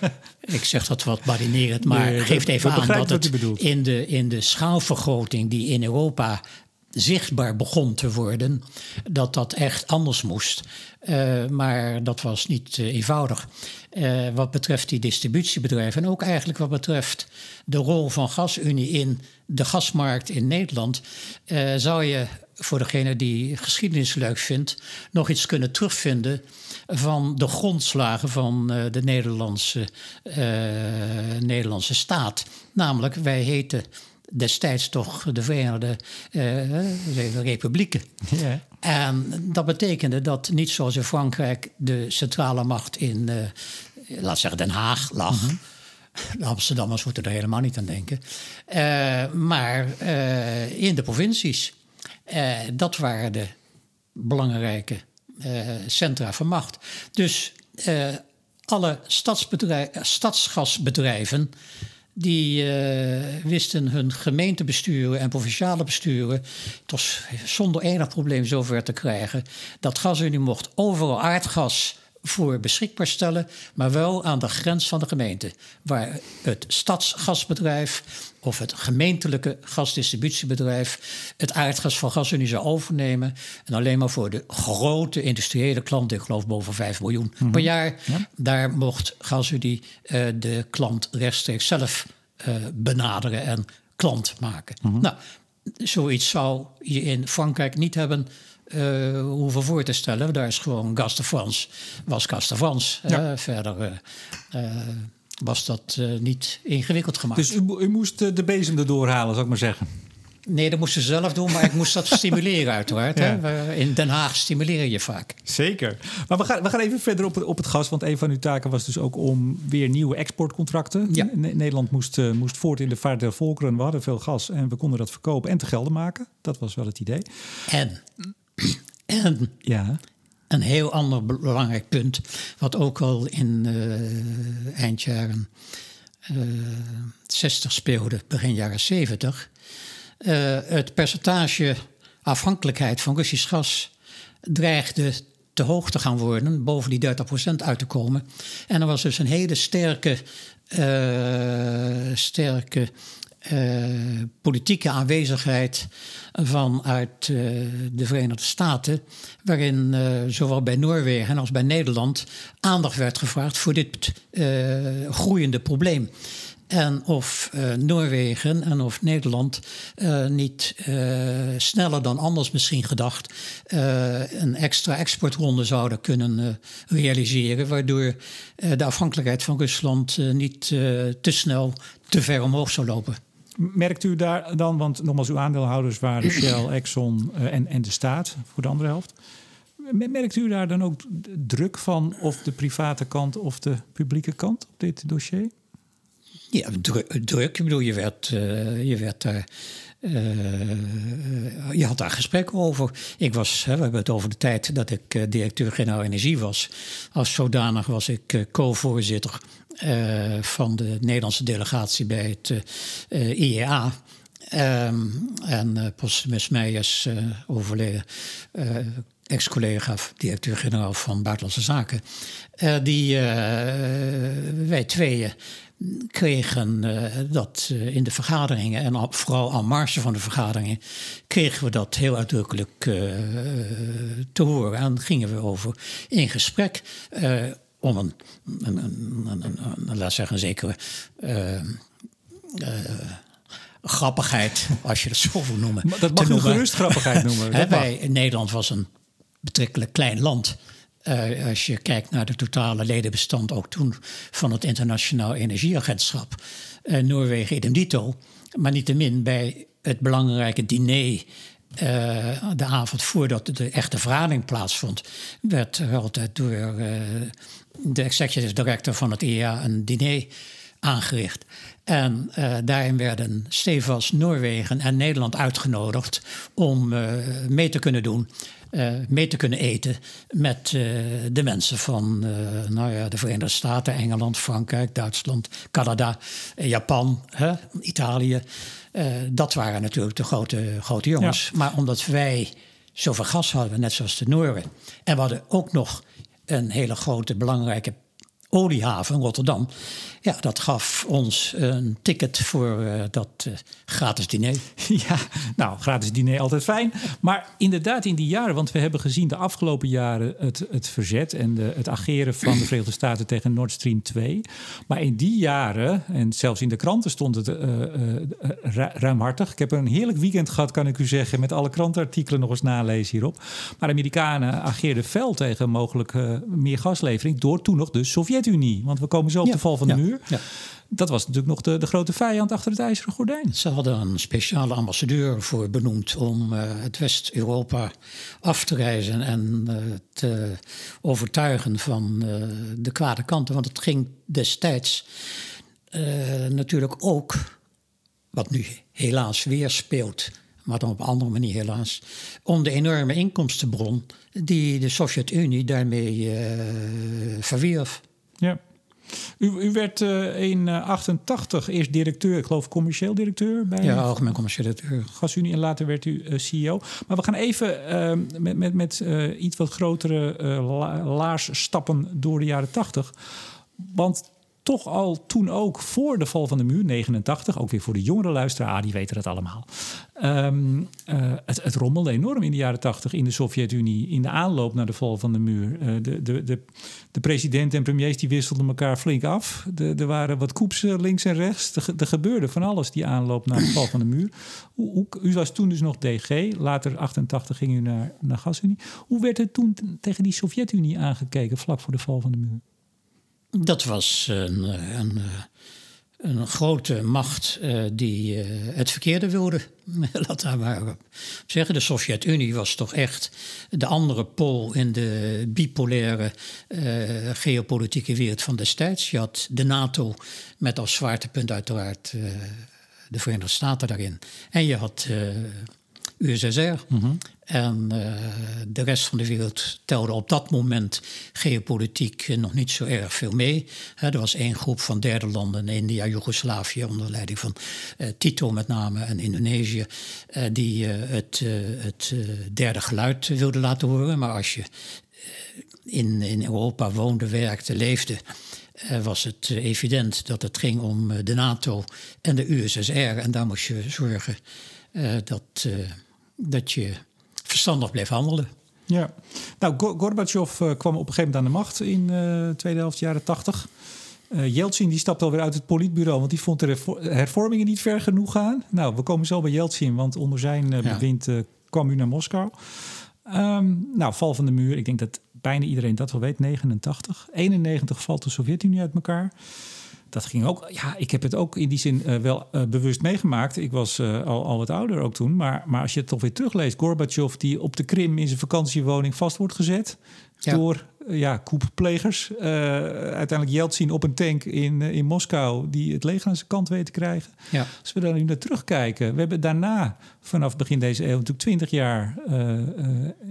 <laughs> ik zeg dat wat badinerend, maar nee, geeft even aan dat het in de, in de schaalvergroting die in Europa zichtbaar begon te worden, dat dat echt anders moest. Uh, maar dat was niet uh, eenvoudig. Uh, wat betreft die distributiebedrijven en ook eigenlijk wat betreft de rol van GasUnie in de gasmarkt in Nederland, zou je voor degene die geschiedenis leuk vindt, nog iets kunnen terugvinden van de grondslagen van de Nederlandse, Nederlandse staat. Namelijk, wij heten destijds toch de Verenigde uh, Republieken. Ja. En dat betekende dat niet zoals in Frankrijk de centrale macht in, laat zeggen, Den Haag lag. Mm De Amsterdammers moeten er helemaal niet aan denken. maar in de provincies. dat waren de belangrijke centra van macht. Dus alle stadsgasbedrijven die uh, wisten hun gemeentebesturen en provinciale besturen tot zonder enig probleem zover te krijgen dat GasUnie mocht. Overal aardgas voor beschikbaar stellen, maar wel aan de grens van de gemeente, waar het stadsgasbedrijf of het gemeentelijke gasdistributiebedrijf het aardgas van GasUnie zou overnemen en alleen maar voor de grote industriële klanten, ik geloof boven 5 miljoen per mhm. jaar, daar mocht GasUnie uh, de klant rechtstreeks zelf uh, benaderen en klant maken. Mhm. Nou, zoiets zou je in Frankrijk niet hebben uh, hoeven voor te stellen. Daar is gewoon Gas de France, was Gas de France. Ja. verder uh, was dat niet ingewikkeld gemaakt. Dus u, u moest de bezem erdoor halen, zou ik maar zeggen? Nee, dat moest ze zelf doen, maar ik moest dat <laughs> stimuleren uiteraard. Hè? In Den Haag stimuleer je vaak. Zeker. Maar we gaan, we gaan even verder op het, op het gas, want een van uw taken was dus ook om weer nieuwe exportcontracten. Ja. Nederland moest, moest voort in de vaart der volkeren. We hadden veel gas en we konden dat verkopen en te gelden maken. Dat was wel het idee. En, en ja. een heel ander belangrijk punt, wat ook al in uh, eindjaren uh, 60 speelde, begin jaren 70 uh, het percentage afhankelijkheid van Russisch gas dreigde te hoog te gaan worden, boven die 30% uit te komen. En er was dus een hele sterke, uh, sterke uh, politieke aanwezigheid vanuit uh, de Verenigde Staten, waarin zowel bij Noorwegen als bij Nederland aandacht werd gevraagd voor dit groeiende probleem. En of Noorwegen en of Nederland niet sneller dan anders misschien gedacht een extra exportronde zouden kunnen realiseren, waardoor de afhankelijkheid van Rusland niet te snel te ver omhoog zou lopen. Merkt u daar dan, want nogmaals, uw aandeelhouders waren <clears throat> Shell, Exxon en, en de staat voor de andere helft. Merkt u daar dan ook druk van, of de private kant of de publieke kant op dit dossier? Ja, druk. Ik bedoel, je werd, uh, je werd daar. Uh, je had daar gesprekken over. Ik was, hè, we hebben het over de tijd dat ik uh, directeur-generaal energie was. Als zodanig was ik co-voorzitter van de Nederlandse delegatie bij het IEA. Um, ehm, en uh, Postumus Meijers, overleden ex-collega, directeur-generaal van Buitenlandse Zaken. die wij tweeën kregen dat in de vergaderingen en vooral aan marge van de vergaderingen kregen we dat heel uitdrukkelijk te horen en gingen we over in gesprek om een, een, een, een, laat zeggen, een zekere grappigheid, <laughs> als je dat zo wil noemen. Maar dat mag je gerust grappigheid noemen. Wij, Nederland was een betrekkelijk klein land. Uh, als je kijkt naar de totale ledenbestand, ook toen van het Internationaal Energieagentschap. Uh, Noorwegen idem dito. Maar niettemin bij het belangrijke diner. Uh, de avond voordat de echte vergadering plaatsvond, werd er altijd door de executive director van het EA een diner aangericht. En daarin werden stevast Noorwegen en Nederland uitgenodigd om mee te kunnen doen uh, mee te kunnen eten met de mensen van nou ja, de Verenigde Staten, Engeland, Frankrijk, Duitsland, Canada, Japan, hè, Italië. dat waren natuurlijk de grote, grote jongens. Maar omdat wij zoveel gas hadden, net zoals de Nooren, en we hadden ook nog een hele grote belangrijke oliehaven Rotterdam. Ja, dat gaf ons een ticket voor uh, dat uh, gratis diner. <laughs> Ja, nou, gratis diner altijd fijn. Maar inderdaad, in die jaren, want we hebben gezien de afgelopen jaren het, het verzet en de, het ageren van de Verenigde Staten tegen Nord Stream 2. Maar in die jaren, en zelfs in de kranten stond het uh, ruimhartig. Ik heb een heerlijk weekend gehad, kan ik u zeggen, met alle krantenartikelen nog eens nalezen hierop. Maar Amerikanen ageerden fel tegen mogelijk meer gaslevering door toen nog de Sovjet-Unie. Want we komen zo op de val van de muur. Dat was natuurlijk nog de, de grote vijand achter het ijzeren gordijn. Ze hadden een speciale ambassadeur voor benoemd om uh, het West-Europa af te reizen en uh, te overtuigen van uh, de kwade kanten. Want het ging destijds natuurlijk ook, wat nu helaas weer speelt, maar dan op een andere manier helaas, om de enorme inkomstenbron die de Sovjet-Unie daarmee verwierf. Ja. U, u werd uh, in 88 uh, eerst directeur, ik geloof commercieel directeur bij ja, algemeen commercieel directeur. Gasunie en later werd u uh, CEO. Maar we gaan even uh, met, met, met iets wat grotere la laars stappen door de jaren 80. Want toch al toen ook voor de val van de muur, 89, ook weer voor de jongere luisteraar, ah, die weten dat allemaal. Um, het, het, rommelde enorm in de jaren 80 in de Sovjet-Unie, in de aanloop naar de val van de muur. Uh, de, de, de, de president en premiers die wisselden elkaar flink af. Er waren wat koeps links en rechts. Er, gebeurde van alles die aanloop naar de val van de muur. U was toen dus nog DG, later 88 ging u naar, naar Gasunie. Hoe werd er toen tegen die Sovjet-Unie aangekeken vlak voor de val van de muur? Dat was een, een, een grote macht uh, die het verkeerde wilde. <laughs> Laat daar maar zeggen. De Sovjet-Unie was toch echt de andere pool in de bipolaire geopolitieke wereld van destijds. Je had de NATO met als zwaartepunt uiteraard de Verenigde Staten daarin. En je had USSR. Mm En uh, de rest van de wereld telde op dat moment geopolitiek nog niet zo erg veel mee. er was één groep van derde landen, India, Joegoslavië, onder leiding van uh, Tito met name en Indonesië, uh, die het, het derde geluid wilden laten horen. Maar als je in, in Europa woonde, werkte, leefde, was het evident dat het ging om de NATO en de USSR. En daar moest je zorgen dat dat je verstandig bleef handelen. Ja, nou, Gorbachev uh, kwam op een gegeven moment aan de macht in de uh, tweede helft jaren tachtig. Uh, Yeltsin die stapte alweer uit het politbureau, want die vond de hervormingen niet ver genoeg gaan. Nou, we komen zo bij Yeltsin, want onder zijn uh, bewind kwam u naar Moskou. Um, nou, val van de muur, ik denk dat bijna iedereen dat wel weet, 89. 91 valt de Sovjet-Unie uit elkaar dat ging ook. Ja, ik heb het ook in die zin uh, wel uh, bewust meegemaakt. Ik was uh, al, al wat ouder ook toen. Maar, maar als je het toch weer terugleest, Gorbachev die op de Krim in zijn vakantiewoning vast wordt gezet ja. door ja, koepplegers. uiteindelijk Yeltsin op een tank in, in Moskou die het leger aan zijn kant weet te krijgen. Ja. Als we daar nu naar terugkijken, we hebben daarna vanaf begin deze eeuw natuurlijk twintig jaar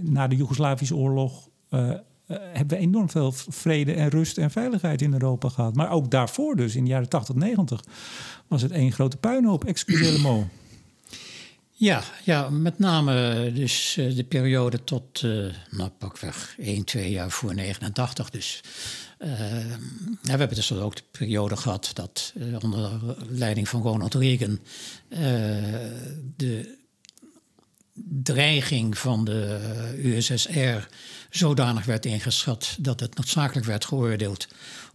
na de Joegoslavische oorlog uh, hebben we enorm veel vrede en rust en veiligheid in Europa gehad. Maar ook daarvoor dus, in de jaren 80, 90, was het één grote puinhoop, excusez le Ja, ja, met name dus uh, de periode tot, uh, nou pakweg 1, 2 jaar voor 89. Dus ja, we hebben dus ook de periode gehad dat onder leiding van Ronald Reagan de dreiging van de USSR zodanig werd ingeschat dat het noodzakelijk werd geoordeeld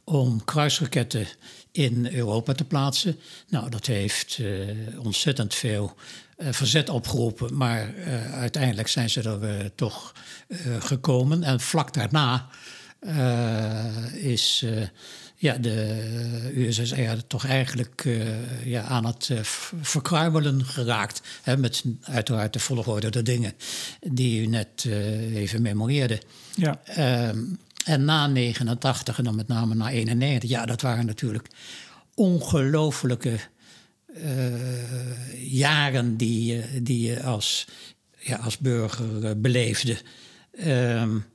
om kruisraketten in Europa te plaatsen. Nou, dat heeft uh, ontzettend veel uh, verzet opgeroepen, maar uiteindelijk zijn ze er toch gekomen. En vlak daarna is ja, de USSR toch eigenlijk uh, ja, aan het uh, verkruimelen geraakt. Hè, met uiteraard de volgorde de dingen die u net uh, even memoreerde. Ja. Um, en na 89 en dan met name na 91, ja, dat waren natuurlijk ongelofelijke jaren die, die je als, ja, als burger beleefde. Um,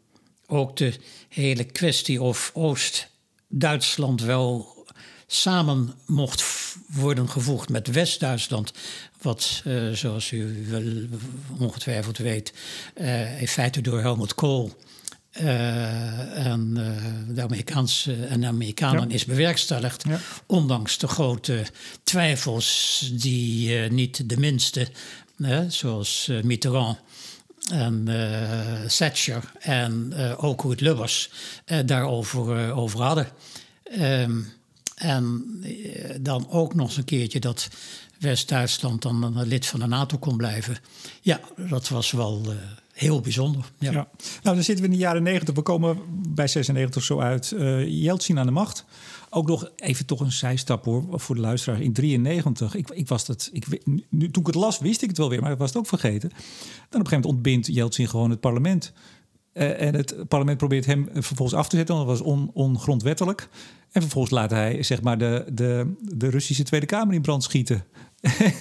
ook de hele kwestie of Oost Duitsland wel samen mocht worden gevoegd met West-Duitsland. Wat, uh, zoals u wel ongetwijfeld weet, uh, in feite door Helmut Kohl uh, en de Amerikaanse en de Amerikanen ja. is bewerkstelligd. Ja. Ondanks de grote twijfels die niet de minste, zoals Mitterrand en uh, Thatcher en uh, ook Ruud Lubbers uh, daarover over hadden. Um, en dan ook nog eens een keertje dat West-Duitsland dan een lid van de NATO kon blijven. Ja, dat was wel heel bijzonder. Ja. ja. Nou, dan zitten we in de jaren 90. We komen bij 96 zo uit. Uh, Jeltsin aan de macht. Ook nog even toch een zijstap hoor, voor de luisteraar. In 93, ik, ik was dat, ik, nu, toen ik het las wist ik het wel weer, maar ik was het ook vergeten. Dan op een gegeven moment ontbindt Jeltsin gewoon het parlement. Uh, en het parlement probeert hem vervolgens af te zetten, want dat was on, ongrondwettelijk. En vervolgens laat hij zeg maar de, de, de Russische Tweede Kamer in brand schieten.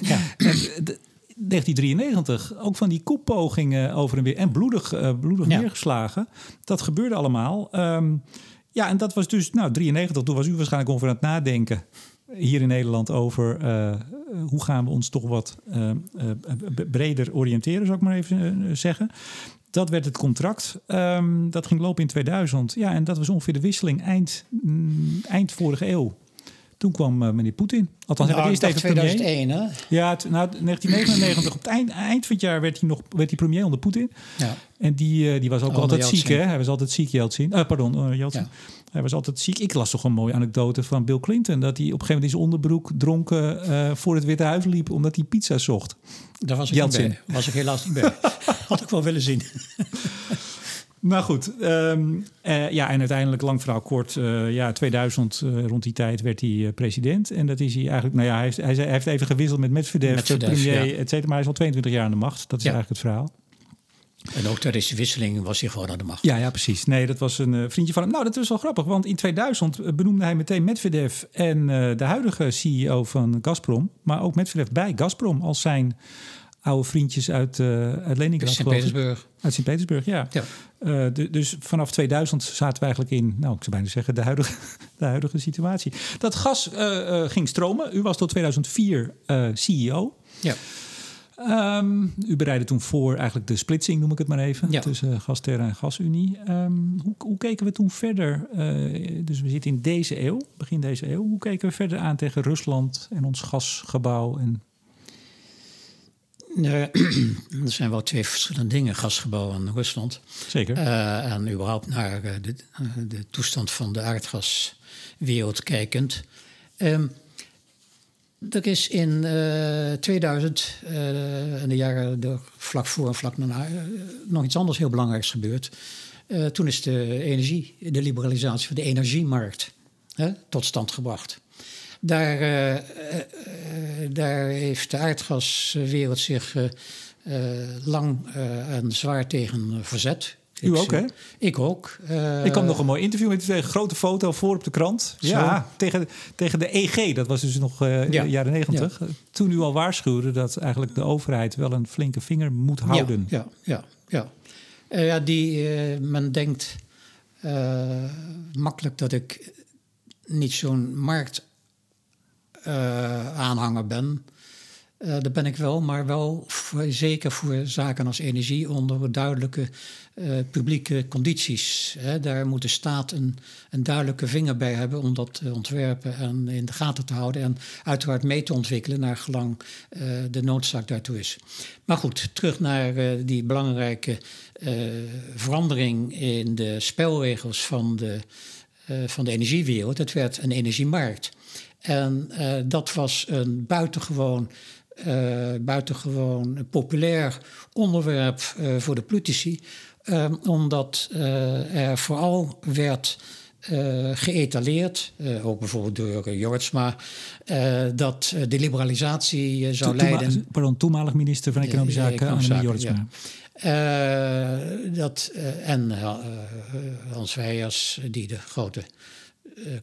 Ja. <laughs> en de, 1993 ook van die koepogingen over en weer en bloedig, uh, bloedig ja. neergeslagen. Dat gebeurde allemaal. Um, ja, en dat was dus, nou, 93, toen was u waarschijnlijk over aan het nadenken hier in Nederland over uh, hoe gaan we ons toch wat uh, breder oriënteren, zou ik maar even zeggen. Dat werd het contract. Um, dat ging lopen in 2000. Ja, en dat was ongeveer de wisseling eind, mm, eind vorige eeuw. Toen kwam uh, meneer Poetin. Althans, nou, eerst even 2001, hè? Ja, nou, 1999, op het eind, eind van het jaar werd hij nog werd hij premier onder Poetin. Ja. En die, uh, die was ook altijd ziek, hè? Hij was altijd ziek, Jeltsin. Uh, pardon, Jeltsin. Ja. Hij was altijd ziek. Ik las toch een mooie anekdote van Bill Clinton. Dat hij op een gegeven moment in zijn onderbroek dronken voor het Witte Huis liep. omdat hij pizza zocht. Daar was ik Jeltsin. niet bij. Was ik helaas niet bij. <laughs> Had ik wel willen zien. <laughs> Maar goed, um, uh, ja, en uiteindelijk, lang verhaal kort, uh, ja, 2000, uh, rond die tijd werd hij president. En dat is hij eigenlijk, nou ja, hij heeft, hij, heeft even gewisseld met Medvedev, Medvedev premier, ja. et cetera. Maar hij is al 22 jaar aan de macht. Dat is ja. eigenlijk het verhaal. En ook tijdens de wisseling was hij gewoon aan de macht. Ja, ja precies. Nee, dat was een vriendje van hem. Nou, dat was wel grappig, want in 2000 benoemde hij meteen Medvedev en de huidige CEO van Gazprom, maar ook Medvedev bij Gazprom als zijn oude vriendjes uit, uh, uit Leningrad. Sint-Petersburg. Uit Sint-Petersburg, ja. ja. Uh, de, dus vanaf 2000 zaten we eigenlijk in, nou, ik zou bijna zeggen, de huidige, <laughs> de huidige situatie. Dat gas uh, ging stromen. U was tot 2004 CEO. Ja. Um, u bereidde toen voor eigenlijk de splitsing, noem ik het maar even, ja. tussen Gasterra en Gasunie. Um, hoe, hoe, keken we toen verder? dus we zitten in deze eeuw, begin deze eeuw. Hoe keken we verder aan tegen Rusland en ons gasgebouw en <clears throat> er zijn wel twee verschillende dingen, gasgebouw in Rusland. Zeker. Uh, en überhaupt naar uh, de, uh, de, toestand van de aardgaswereld kijkend. Um, er is in 2000 en de jaren de, vlak voor en vlak daarna nog iets anders heel belangrijks gebeurd. toen is de energie, de liberalisatie van de energiemarkt tot stand gebracht. Daar, uh, uh, daar heeft de aardgaswereld zich lang en zwaar tegen verzet. U ook, hè? Ik ook. Uh, ik kwam nog een mooi interview met een grote foto voor op de krant. Ja, tegen, tegen de EG, dat was dus nog uh, ja. jaren negentig. Ja. Toen u al waarschuwde dat eigenlijk de overheid wel een flinke vinger moet houden. Ja, ja, ja. ja. ja die, men denkt makkelijk dat ik niet zo'n markt uh, aanhanger ben. Uh, dat ben ik wel, maar wel zeker voor zaken als energie onder duidelijke uh, publieke condities. Hè. Daar moet de staat een, een, duidelijke vinger bij hebben om dat te ontwerpen en in de gaten te houden en uiteraard mee te ontwikkelen naar gelang de noodzaak daartoe is. Maar goed, terug naar die belangrijke verandering in de spelregels van de, van de energiewereld. Het werd een energiemarkt. En uh, dat was een buitengewoon, uh, buitengewoon populair onderwerp uh, voor de politici, omdat er vooral werd geëtaleerd, ook bijvoorbeeld door Jortsma, dat de liberalisatie zou leiden. Pardon, toenmalig minister van Economische Zaken, Annemie Jortsma. Ja. dat, en Hans Weijers, die de grote eh,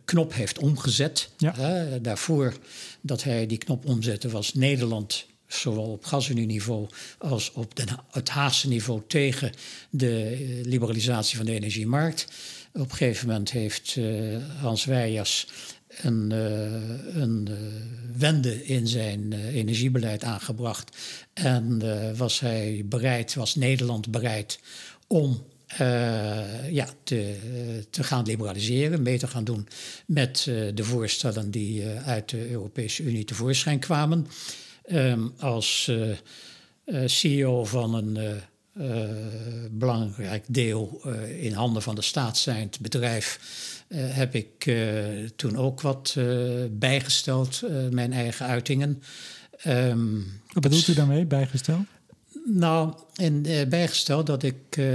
knop heeft omgezet. Ja. daarvoor dat hij die knop omzette was Nederland zowel op gasunieniveau als op de, het Haagse niveau tegen de eh, liberalisatie van de energiemarkt. Op een gegeven moment heeft uh, Hans Weijers een, uh, een uh, wende in zijn energiebeleid aangebracht. En was hij bereid, was Nederland bereid om uh, ja, te, te, gaan liberaliseren, mee te gaan doen met uh, de voorstellen die uh, uit de Europese Unie tevoorschijn kwamen. Um, als CEO van een belangrijk deel in handen van de staat zijnd bedrijf heb ik toen ook wat bijgesteld, mijn eigen uitingen. Um, Wat bedoelt u daarmee, bijgesteld? Nou, en uh, bijgesteld dat ik uh,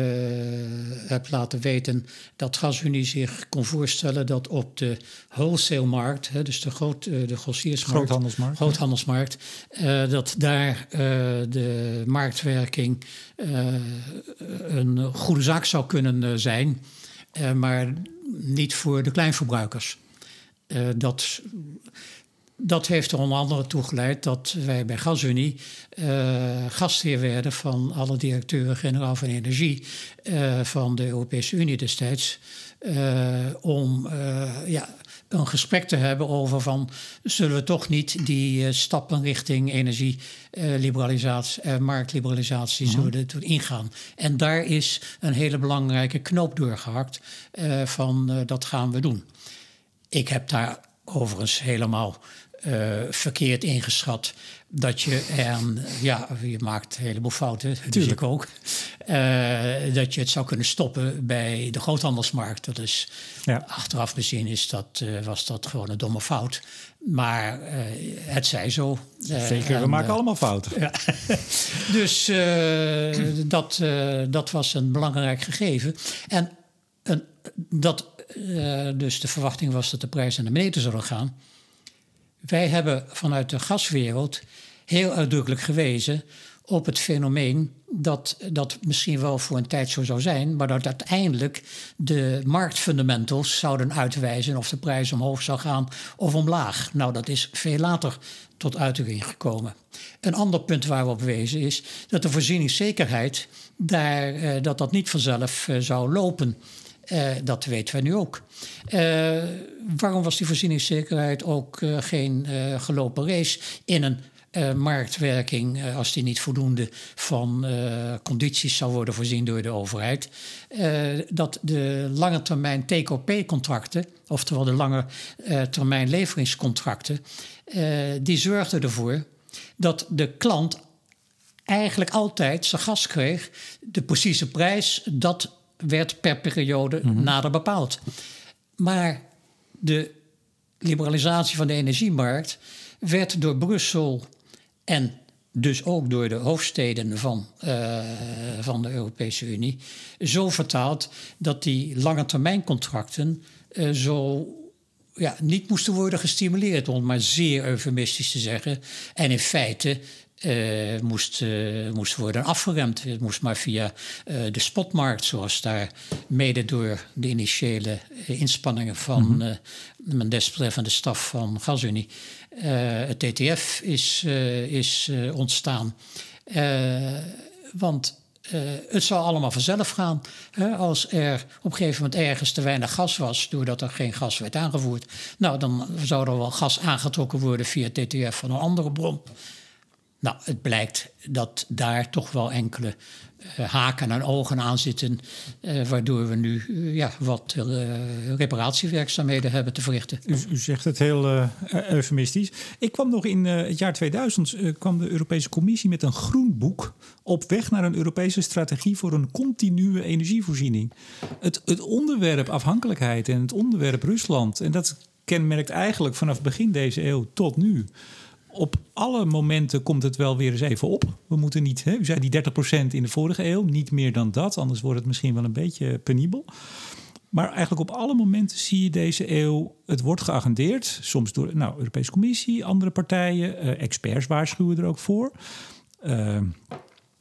heb laten weten dat GasUnie zich kon voorstellen dat op de wholesale-markt, dus de, groot, uh, de grossiersmarkt, groothandelsmarkt, groothandelsmarkt dat daar de marktwerking een goede zaak zou kunnen zijn, maar niet voor de kleinverbruikers. dat dat heeft er onder andere toe geleid dat wij bij GasUnie uh, gastheer werden van alle directeuren-generaal van energie uh, van de Europese Unie destijds. Uh, om ja, een gesprek te hebben over van zullen we toch niet die stappen richting energieliberalisatie, marktliberalisatie, mm -hmm. zullen we ingaan. En daar is een hele belangrijke knoop doorgehakt van dat gaan we doen. Ik heb daar overigens helemaal verkeerd ingeschat dat je en ja, je maakt een heleboel fouten, natuurlijk ook. dat je het zou kunnen stoppen bij de groothandelsmarkt. Dat is ja. achteraf gezien is dat, was dat gewoon een domme fout. Maar het zij zo. Zeker, we maken allemaal fouten. Ja. <laughs> dus dat, dat was een belangrijk gegeven. En dat, dus de verwachting was dat de prijzen naar beneden zouden gaan. Wij hebben vanuit de gaswereld heel uitdrukkelijk gewezen op het fenomeen dat dat misschien wel voor een tijd zo zou zijn, maar dat uiteindelijk de marktfundamentals zouden uitwijzen of de prijs omhoog zou gaan of omlaag. Nou, dat is veel later tot uitdrukking gekomen. Een ander punt waar we op wezen is dat de voorzieningszekerheid daar, eh, dat dat niet vanzelf eh, zou lopen. Uh, dat weten we nu ook. Uh, waarom was die voorzieningszekerheid ook uh, geen gelopen race in een marktwerking, als die niet voldoende van condities zou worden voorzien door de overheid? dat de lange termijn TKP-contracten, oftewel de lange termijn leveringscontracten, die zorgden ervoor dat de klant eigenlijk altijd zijn gas kreeg, de precieze prijs, dat werd per periode mhm. nader bepaald. Maar de liberalisatie van de energiemarkt werd door Brussel en dus ook door de hoofdsteden van, uh, van de Europese Unie zo vertaald dat die lange termijncontracten uh, zo ja, niet moesten worden gestimuleerd, om maar zeer eufemistisch te zeggen. En in feite uh, moest, uh, moest worden afgeremd. Het moest maar via uh, de spotmarkt, zoals daar mede door de initiële inspanningen van mm -hmm. mijn desbetreffende staf van GasUnie, het TTF is, is ontstaan. want het zou allemaal vanzelf gaan. Hè? Als er op een gegeven moment ergens te weinig gas was, doordat er geen gas werd aangevoerd, nou, dan zou er wel gas aangetrokken worden via TTF van een andere bron. Nou, het blijkt dat daar toch wel enkele uh, haken en ogen aan zitten, uh, waardoor we nu uh, ja, wat reparatiewerkzaamheden hebben te verrichten. U, u zegt het heel eufemistisch. Ik kwam nog in het jaar 2000, kwam de Europese Commissie met een groen boek op weg naar een Europese strategie voor een continue energievoorziening. Het, het onderwerp afhankelijkheid en het onderwerp Rusland, en dat kenmerkt eigenlijk vanaf begin deze eeuw tot nu op alle momenten komt het wel weer eens even op. We moeten niet, hè, u zei die 30% in de vorige eeuw, niet meer dan dat, anders wordt het misschien wel een beetje penibel. Maar eigenlijk op alle momenten zie je deze eeuw, het wordt geagendeerd. Soms door nou, Europese Commissie, andere partijen, uh, experts waarschuwen er ook voor. Uh,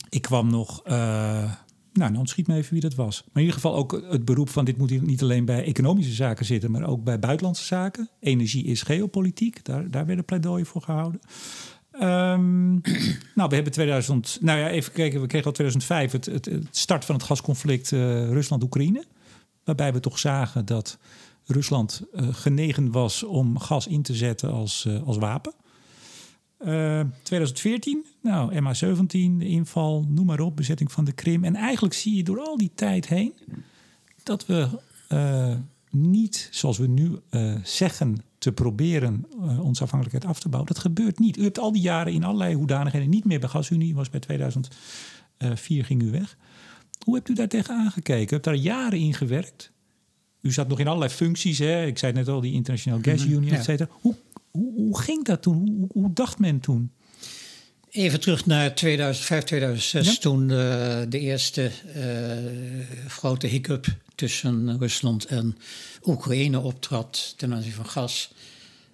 ik kwam nog, uh, nou, dan schiet me even wie dat was. Maar in ieder geval ook het beroep van dit moet niet alleen bij economische zaken zitten, maar ook bij buitenlandse zaken. Energie is geopolitiek, daar, daar werden pleidooien voor gehouden. Um, <clears throat> nou, we hebben 2000, nou ja, even kijken, we kregen al 2005 het, het, start van het gasconflict uh, Rusland-Oekraïne. Waarbij we toch zagen dat Rusland uh, genegen was om gas in te zetten als, uh, als wapen. 2014, eh, nou, MH17, de inval, noem maar op, bezetting van de Krim. En eigenlijk zie je door al die tijd heen dat we uh, niet, zoals we nu uh, zeggen, te proberen onze afhankelijkheid af te bouwen. Dat gebeurt niet. U hebt al die jaren in allerlei hoedanigheden niet meer bij GasUnie, was bij 2004 ging u weg. Hoe hebt u daar tegen aangekeken? U hebt daar jaren in gewerkt. U zat nog in allerlei functies. Hè? Ik zei net al, die International Gas mhm, Union, et cetera. Hoe hoe, hoe ging dat toen? Hoe, hoe, dacht men toen? Even terug naar 2005, 2006, toen uh, de eerste uh, grote hiccup tussen Rusland en Oekraïne optrad ten aanzien van gas.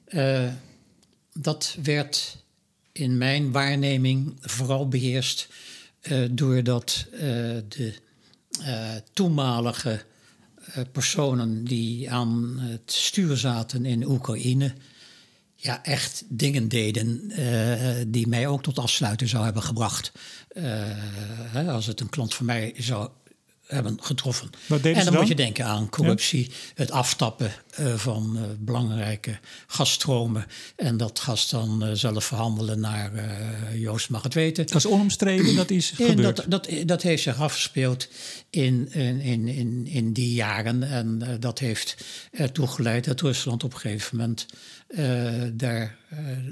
Uh, dat werd in mijn waarneming vooral beheerst doordat de toenmalige personen die aan het stuur zaten in Oekraïne ja, echt dingen deden uh, die mij ook tot afsluiten zou hebben gebracht. Uh, hè, als het een klant van mij zou hebben getroffen. en dan, moet je denken aan corruptie, het aftappen van uh, belangrijke gasstromen. En dat gas dan uh, zelf verhandelen naar Joost mag het weten. Dat is onomstreden, dat is gebeurd. Dat, dat, dat heeft zich afgespeeld in, in, in, in, die jaren. En dat heeft ertoe geleid dat Rusland op een gegeven moment daar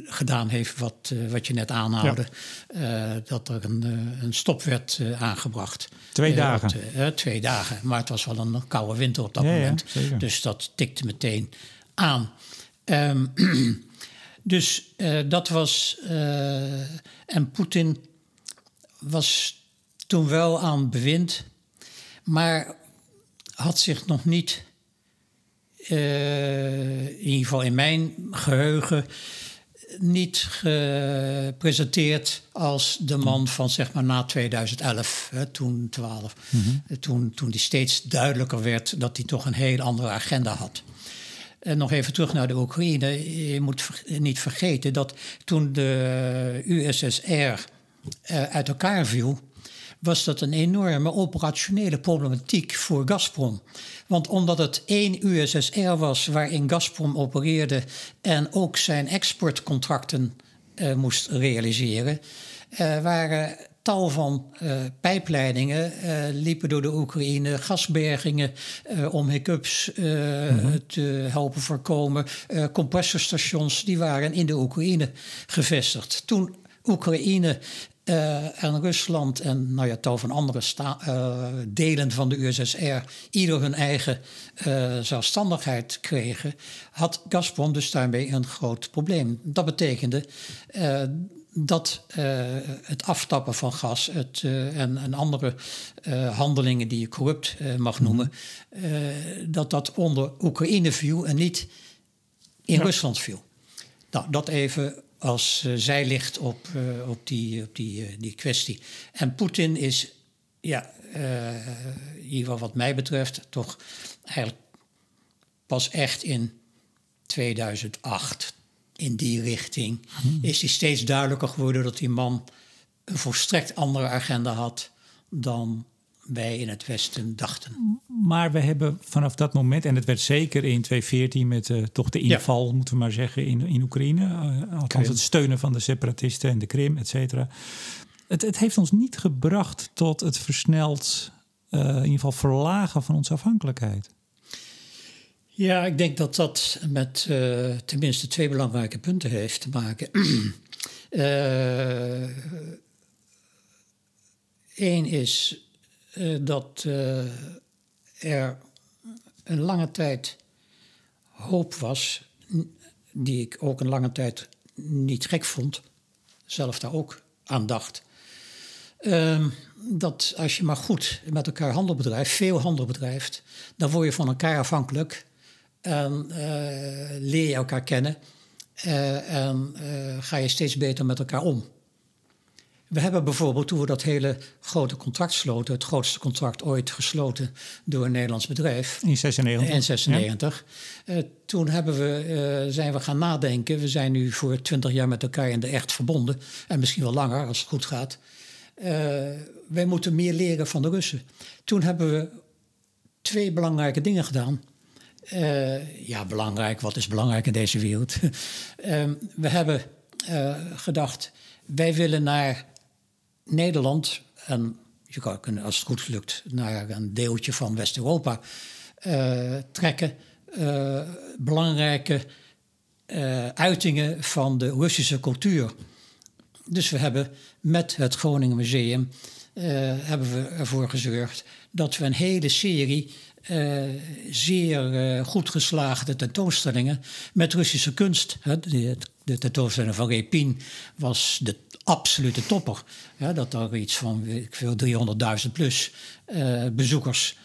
gedaan heeft wat, wat je net aanhaalde. dat er een, een stop werd aangebracht. Twee dagen. twee dagen. Maar het was wel een koude winter op dat moment. dus dat tikte meteen aan. Um, <clears throat> dus uh, dat was. Uh, en Poetin was toen wel aan bewind, maar had zich nog niet. Uh, in ieder geval in mijn geheugen niet gepresenteerd als de man van zeg maar na 2011, hè, toen 12. Mhm. toen, toen die steeds duidelijker werd dat hij toch een heel andere agenda had. En nog even terug naar de Oekraïne. Je moet niet vergeten dat toen de USSR eh, uit elkaar viel, was dat een enorme operationele problematiek voor Gazprom. Want omdat het één USSR was waarin Gazprom opereerde en ook zijn exportcontracten uh, moest realiseren, waren tal van uh, pijpleidingen liepen door de Oekraïne, gasbergingen om hiccups mm te helpen voorkomen, compressorstations die waren in de Oekraïne gevestigd. Toen Oekraïne en Rusland en nou ja, tal van andere delen van de USSR ieder hun eigen zelfstandigheid kregen, had Gazprom dus daarmee een groot probleem. Dat betekende dat het aftappen van gas het, en, en, andere handelingen die je corrupt mag noemen, dat dat onder Oekraïne viel en niet in Rusland viel. Nou, dat even als zijlicht op, op, die, op die, die kwestie. En Poetin is, ja, geval wat mij betreft, toch eigenlijk pas echt in 2008 in die richting. Hmm. Is hij steeds duidelijker geworden dat die man een volstrekt andere agenda had dan wij in het Westen dachten. Maar we hebben vanaf dat moment, en het werd zeker in 2014 met uh, toch de inval, moeten we maar zeggen, in, in Oekraïne. Uh, althans het steunen van de separatisten en de Krim, et cetera. Het, het heeft ons niet gebracht tot het versneld, uh, in ieder geval verlagen van onze afhankelijkheid. Ja, ik denk dat dat met tenminste twee belangrijke punten heeft te maken. <clears throat> Eén is uh, dat er een lange tijd hoop was, die ik ook een lange tijd niet gek vond, zelf daar ook aan dacht. Uh, dat als je maar goed met elkaar handel bedrijft, veel handel bedrijft, dan word je van elkaar afhankelijk en uh, leer je elkaar kennen en ga je steeds beter met elkaar om. We hebben bijvoorbeeld, toen we dat hele grote contract sloten, het grootste contract ooit gesloten door een Nederlands bedrijf. In 96. In 96. Uh, toen hebben we, uh, zijn we gaan nadenken. We zijn nu voor twintig jaar met elkaar in de echt verbonden. En misschien wel langer als het goed gaat. Uh, wij moeten meer leren van de Russen. Toen hebben we twee belangrijke dingen gedaan. Ja, belangrijk. Wat is belangrijk in deze wereld? <laughs> we hebben gedacht, wij willen naar Nederland, en je kan als het goed lukt, naar een deeltje van West-Europa uh, trekken. Belangrijke uitingen van de Russische cultuur. Dus we hebben met het Groningen Museum hebben we ervoor gezorgd dat we een hele serie zeer goed geslaagde tentoonstellingen met Russische kunst. Hè, de, de tentoonstelling van Repin was de absolute topper. Dat er iets van veel 300.000 plus bezoekers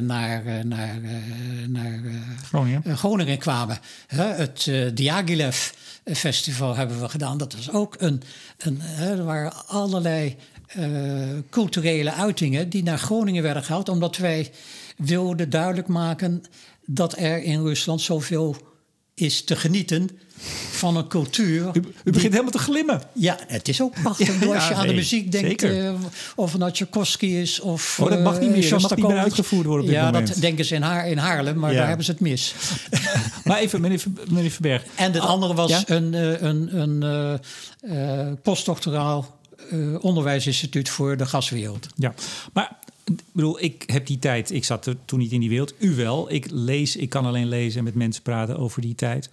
naar, uh, naar, naar Groningen. Groningen. kwamen. het Diaghilev Festival hebben we gedaan. Dat was ook een. een er waren allerlei culturele uitingen die naar Groningen werden gehaald, omdat wij wilden duidelijk maken dat er in Rusland zoveel is te genieten van een cultuur. U, u begint helemaal te glimmen. Ja, het is ook prachtig. als je aan de muziek denkt, uh, of het Tchaikovsky is of. Oh, dat mag niet meer. Dat mag niet meer uitgevoerd worden. Op dit ja, moment. dat denken ze in, Haar, in Haarlem, maar daar hebben ze het mis. <laughs> maar even, meneer, meneer Verberg. En het ah, andere was een, een, een, een uh, postdoctoraal onderwijsinstituut voor de gaswereld. Ja, maar ik bedoel, ik heb die tijd, ik zat er toen niet in die wereld. U wel. Ik lees, ik kan alleen lezen en met mensen praten over die tijd.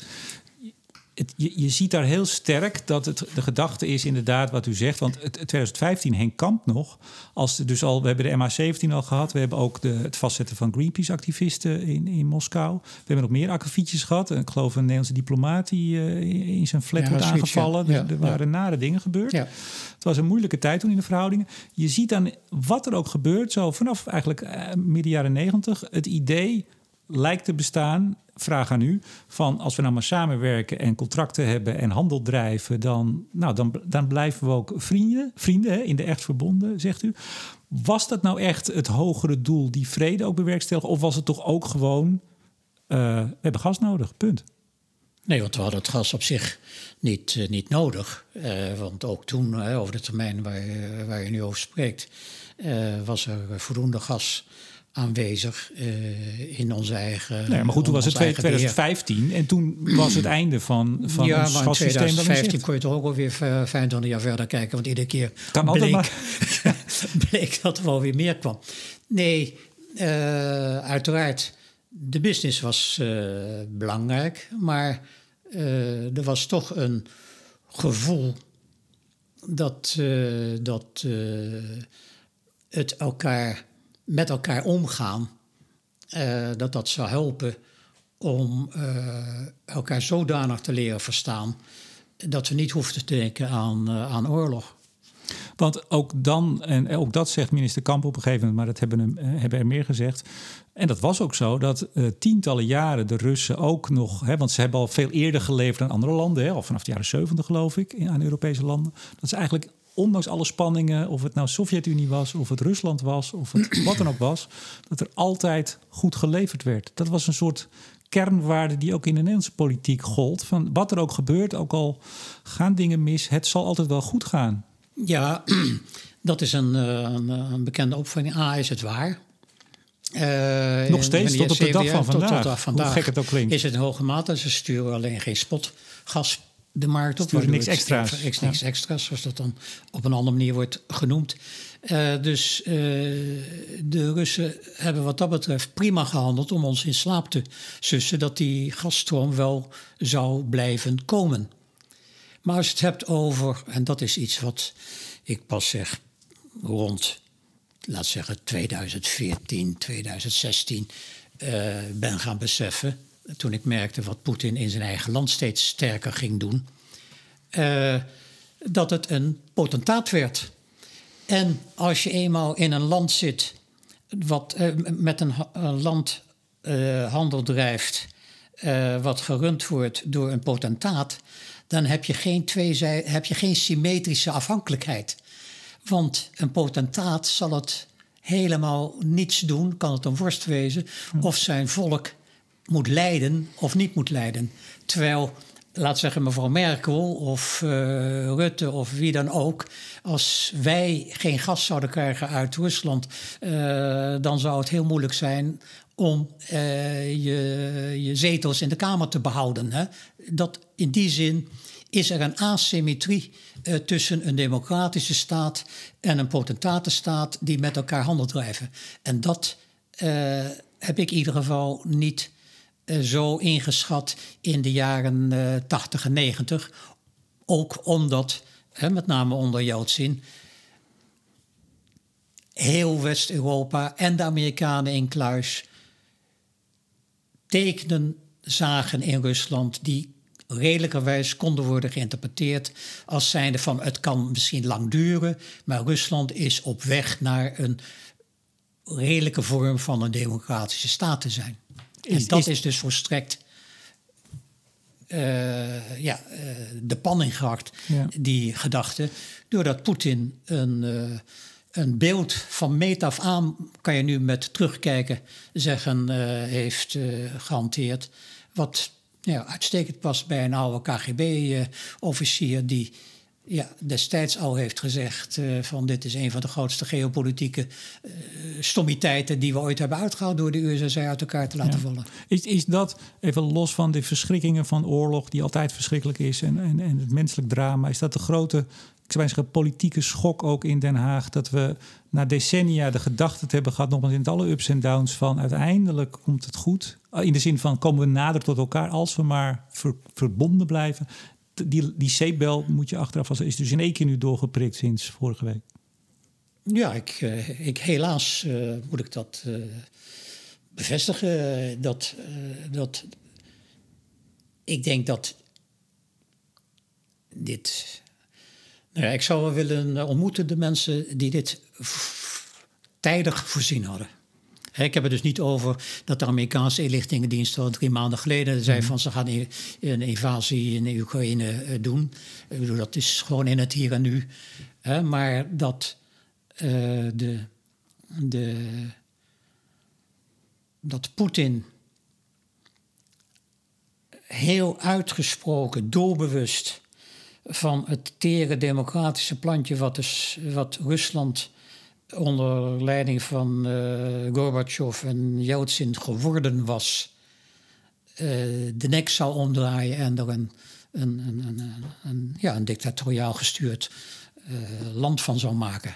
Het, je, je, ziet daar heel sterk dat het de gedachte is inderdaad wat u zegt. Want het, 2015 Henk Kamp nog. Als dus al, we hebben de MH17 al gehad. We hebben ook de, het vastzetten van Greenpeace-activisten in, in Moskou. We hebben nog meer akkefietjes gehad. Ik geloof een Nederlandse diplomaat die uh, in zijn flat ja, wordt aangevallen. Ja. Er, waren nare dingen gebeurd. Het was een moeilijke tijd toen in de verhoudingen. Je ziet dan wat er ook gebeurt, zo vanaf eigenlijk uh, midden jaren negentig, het idee lijkt te bestaan, vraag aan u, van als we nou maar samenwerken en contracten hebben en handel drijven, dan, nou, dan, dan blijven we ook vrienden, vrienden hè, in de echt verbonden, zegt u. Was dat nou echt het hogere doel, die vrede ook bewerkstelligen, of was het toch ook gewoon, uh, we hebben gas nodig, punt? Nee, want we hadden het gas op zich niet, uh, niet nodig. Uh, want ook toen, over de termijn waar, waar je nu over spreekt, was er voldoende gas aanwezig uh, in onze eigen. Nee, maar goed, toen was het 2015 en toen was het einde van, van ja, ons maar in 2015 kon je toch ook alweer 25 jaar verder kijken, want iedere keer kan bleek, maar. <laughs> bleek dat er wel weer meer kwam. Nee, uh, uiteraard, de business was uh, belangrijk, maar er was toch een gevoel dat, dat het elkaar met elkaar omgaan, uh, dat dat zou helpen om uh, elkaar zodanig te leren verstaan dat we niet hoefden te denken aan, uh, aan oorlog. Want ook dan, en ook dat zegt minister Kamp op een gegeven moment, maar dat hebben, hebben er meer gezegd. En dat was ook zo, dat tientallen jaren de Russen ook nog, hè, want ze hebben al veel eerder geleverd dan andere landen, hè, al vanaf de jaren 70 geloof ik, in, aan Europese landen. Dat ze eigenlijk ondanks alle spanningen, of het nou Sovjet-Unie was, of het Rusland was, of het wat dan ook was, dat er altijd goed geleverd werd. Dat was een soort kernwaarde die ook in de Nederlandse politiek gold. Van wat er ook gebeurt, ook al gaan dingen mis, het zal altijd wel goed gaan. Ja, <clears throat> dat is een, eh, een, een bekende opvatting. A, is het waar. Uh, Nog steeds, tot op de dag van vandaag. Tot, vandaag. Hoe gek het ook klinkt. Is het in hoge mate. Ze sturen alleen geen spotgas de markt op. niks extra's. Niks, niks extra's, zoals dat dan op een andere manier wordt genoemd. Uh, dus uh, de Russen hebben wat dat betreft prima gehandeld om ons in slaap te sussen dat die gasstroom wel zou blijven komen. Maar als je het hebt over, en dat is iets wat ik pas zeg rond, laat zeggen 2014, 2016 uh, ben gaan beseffen toen ik merkte wat Poetin in zijn eigen land steeds sterker ging doen, uh, dat het een potentaat werd. En als je eenmaal in een land zit, wat uh, met een, een land uh, handel drijft, wat gerund wordt door een potentaat, dan heb je geen, tweezij, heb je geen symmetrische afhankelijkheid. Want een potentaat zal het helemaal niets doen, kan het een vorst wezen, of zijn volk moet leiden of niet moet leiden. Terwijl, laat zeggen mevrouw Merkel of uh, Rutte of wie dan ook, als wij geen gas zouden krijgen uit Rusland, uh, dan zou het heel moeilijk zijn om uh, je, je zetels in de Kamer te behouden. Hè? Dat in die zin is er een asymmetrie tussen een democratische staat en een potentatenstaat die met elkaar handel drijven. En dat heb ik in ieder geval niet eh, zo ingeschat in de jaren 80 eh, en 90. Ook omdat, hè, met name onder Jeltsin, heel West-Europa en de Amerikanen in kluis tekenen zagen in Rusland die redelijkerwijs konden worden geïnterpreteerd als zijnde van het kan misschien lang duren, maar Rusland is op weg naar een redelijke vorm van een democratische staat te zijn en dat is, dus volstrekt uh, ja, uh, de pan ingehaakt, ja. die gedachte. Doordat Poetin een, uh, een beeld van meet af aan, kan je nu met terugkijken zeggen, heeft gehanteerd. Wat ja, uitstekend past bij een oude KGB-officier die ja, destijds al heeft gezegd uh, van dit is een van de grootste geopolitieke uh, stommiteiten die we ooit hebben uitgehaald door de USA uit elkaar te laten vallen. Is, is dat, even los van de verschrikkingen van oorlog, die altijd verschrikkelijk is, en, en, en het menselijk drama, is dat de grote ik zou zeggen, politieke schok ook in Den Haag. Dat we na decennia de gedachte hebben gehad, nogmaals in alle ups en downs, van uiteindelijk komt het goed. In de zin van komen we nader tot elkaar als we maar verbonden blijven die, die zeepbel moet je achteraf als is dus in één keer nu doorgeprikt sinds vorige week. Ja, ik, uh, ik helaas uh, moet ik dat uh, bevestigen. Dat, dat ik denk dat dit. Nou ja, ik zou wel willen ontmoeten de mensen die dit tijdig voorzien hadden. Ik heb het dus niet over dat de Amerikaanse inlichtingendienst al drie maanden geleden zei mhm. van ze gaan een invasie in Oekraïne eh, doen. Ik bedoel, dat is gewoon in het hier en nu. Maar dat uh, de, de, dat Poetin heel uitgesproken, doelbewust van het tere democratische plantje wat, is, wat Rusland onder leiding van uh, Gorbachev en Yeltsin geworden was, uh, de nek zou omdraaien en er een, een, een, een ja, een dictatoriaal gestuurd uh, land van zou maken.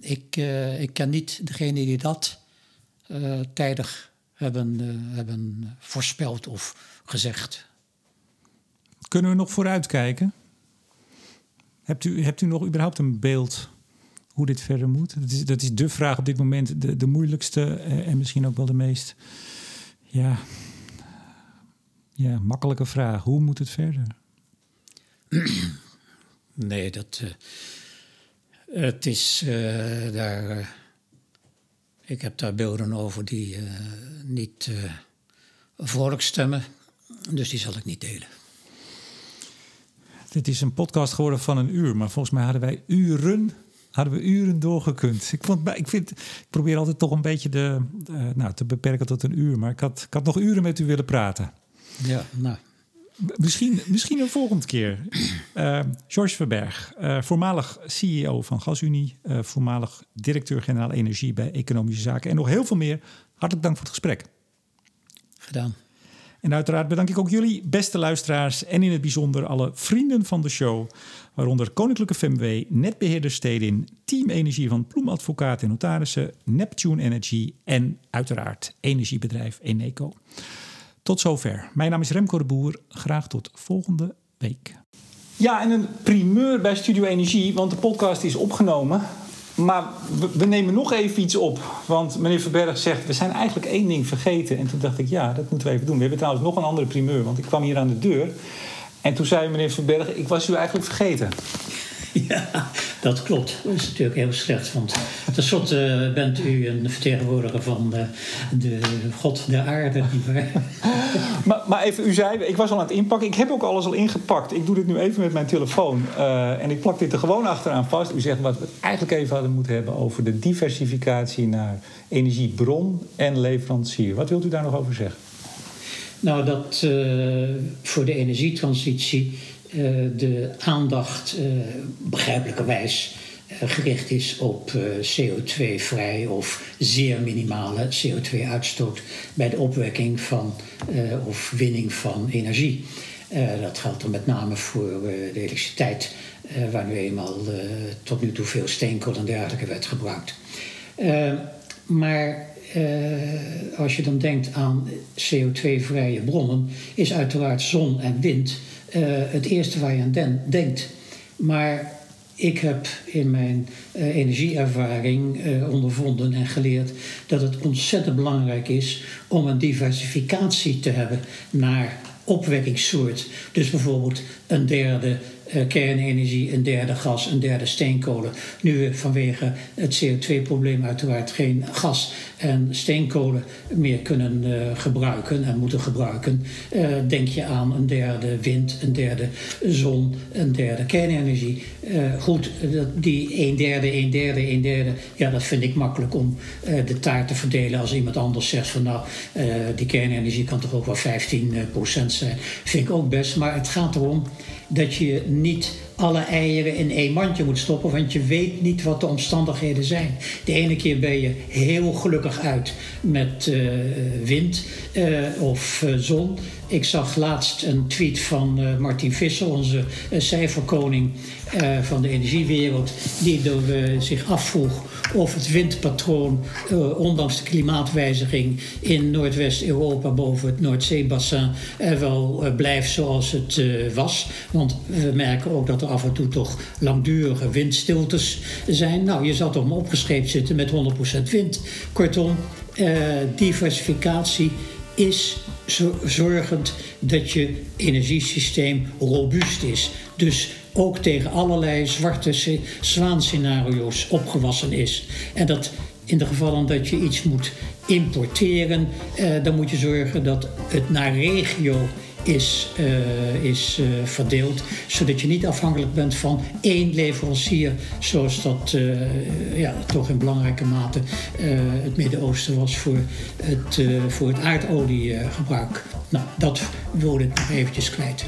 ik, ik ken niet degene die dat tijdig hebben, hebben voorspeld of gezegd. Kunnen we nog vooruitkijken? Hebt u, hebt u nog überhaupt een beeld hoe dit verder moet? Dat is, dat is de vraag op dit moment, de, de moeilijkste eh, en misschien ook wel de meest ja, ja, makkelijke vraag. Hoe moet het verder? Nee, dat. Uh, het is uh, daar. Uh, ik heb daar beelden over die niet vrolijk stemmen. Dus die zal ik niet delen. Dit is een podcast geworden van een uur, maar volgens mij hadden wij uren hadden we uren doorgekund. Ik, vond, ik, vind, ik probeer altijd toch een beetje de, nou, te beperken tot een uur. Maar ik had, ik had nog uren met u willen praten. Ja, nou. Misschien, misschien een volgende keer. Uh, <clears throat> George Verberg, uh, voormalig CEO van GasUnie, uh, voormalig directeur-generaal energie bij Economische Zaken en nog heel veel meer. Hartelijk dank voor het gesprek. Gedaan. En uiteraard bedank ik ook jullie, beste luisteraars, en in het bijzonder alle vrienden van de show, waaronder Koninklijke FMW, Netbeheerder Stedin, Team Energie van Ploemadvocaat en Notarissen, Neptune Energy en uiteraard energiebedrijf Eneco. Tot zover. Mijn naam is Remco de Boer. Graag tot volgende week. Ja, en een primeur bij Studio Energie, want de podcast is opgenomen. Maar we, nemen nog even iets op. Want meneer Verberg zegt, we zijn eigenlijk één ding vergeten. En toen dacht ik, ja, dat moeten we even doen. We hebben trouwens nog een andere primeur, want ik kwam hier aan de deur. En toen zei meneer Verberg, ik was u eigenlijk vergeten. <laughs> Ja, dat klopt. Dat is natuurlijk heel slecht. Want tenslotte bent u een vertegenwoordiger van de, de God der aarde. <laughs> maar, maar even, u zei, ik was al aan het inpakken. Ik heb ook alles al ingepakt. Ik doe dit nu even met mijn telefoon. Uh, en ik plak dit er gewoon achteraan vast. U zegt wat we eigenlijk even hadden moeten hebben over de diversificatie naar energiebron en leverancier. Wat wilt u daar nog over zeggen? Nou, dat uh, voor de energietransitie de aandacht uh, begrijpelijkerwijs gericht is op CO2-vrij of zeer minimale CO2-uitstoot bij de opwekking van of winning van energie. dat geldt dan met name voor de elektriciteit, waar nu eenmaal tot nu toe veel steenkool en dergelijke werd gebruikt. maar als je dan denkt aan CO2-vrije bronnen, is uiteraard zon en wind uh, het eerste waar je aan denkt. Maar ik heb in mijn uh, energieervaring ondervonden en geleerd dat het ontzettend belangrijk is om een diversificatie te hebben naar opwekkingssoort. Dus bijvoorbeeld een derde kernenergie, een derde gas, een derde steenkolen. Nu we vanwege het CO2-probleem uiteraard geen gas en steenkolen meer kunnen gebruiken en moeten gebruiken, denk je aan een derde wind, een derde zon, een derde kernenergie. goed, die een derde, een derde, een derde, ja, dat vind ik makkelijk om de taart te verdelen als iemand anders zegt van nou, die kernenergie kan toch ook wel 15% zijn. Vind ik ook best, maar het gaat erom dat je niet alle eieren in één mandje moet stoppen, want je weet niet wat de omstandigheden zijn. De ene keer ben je heel gelukkig uit met uh, wind uh, of uh, zon. Ik zag laatst een tweet van Martin Visser, onze cijferkoning van de energiewereld, die zich afvroeg of het windpatroon, ondanks de klimaatwijziging in Noordwest-Europa boven het Noordzeebassin, wel blijft zoals het was. Want we merken ook dat er af en toe toch langdurige windstiltes zijn. Nou, je zal toch maar opgescheept zitten met 100% wind. Kortom, diversificatie is zorgend dat je energiesysteem robuust is. Dus ook tegen allerlei zwarte zwaanscenario's opgewassen is. En dat in de gevallen dat je iets moet importeren, eh, dan moet je zorgen dat het naar regio is, uh, is uh, verdeeld, zodat je niet afhankelijk bent van één leverancier, zoals dat uh, ja, toch in belangrijke mate het Midden-Oosten was voor het, voor het aardoliegebruik. Nou, dat wilde ik nog eventjes kwijt.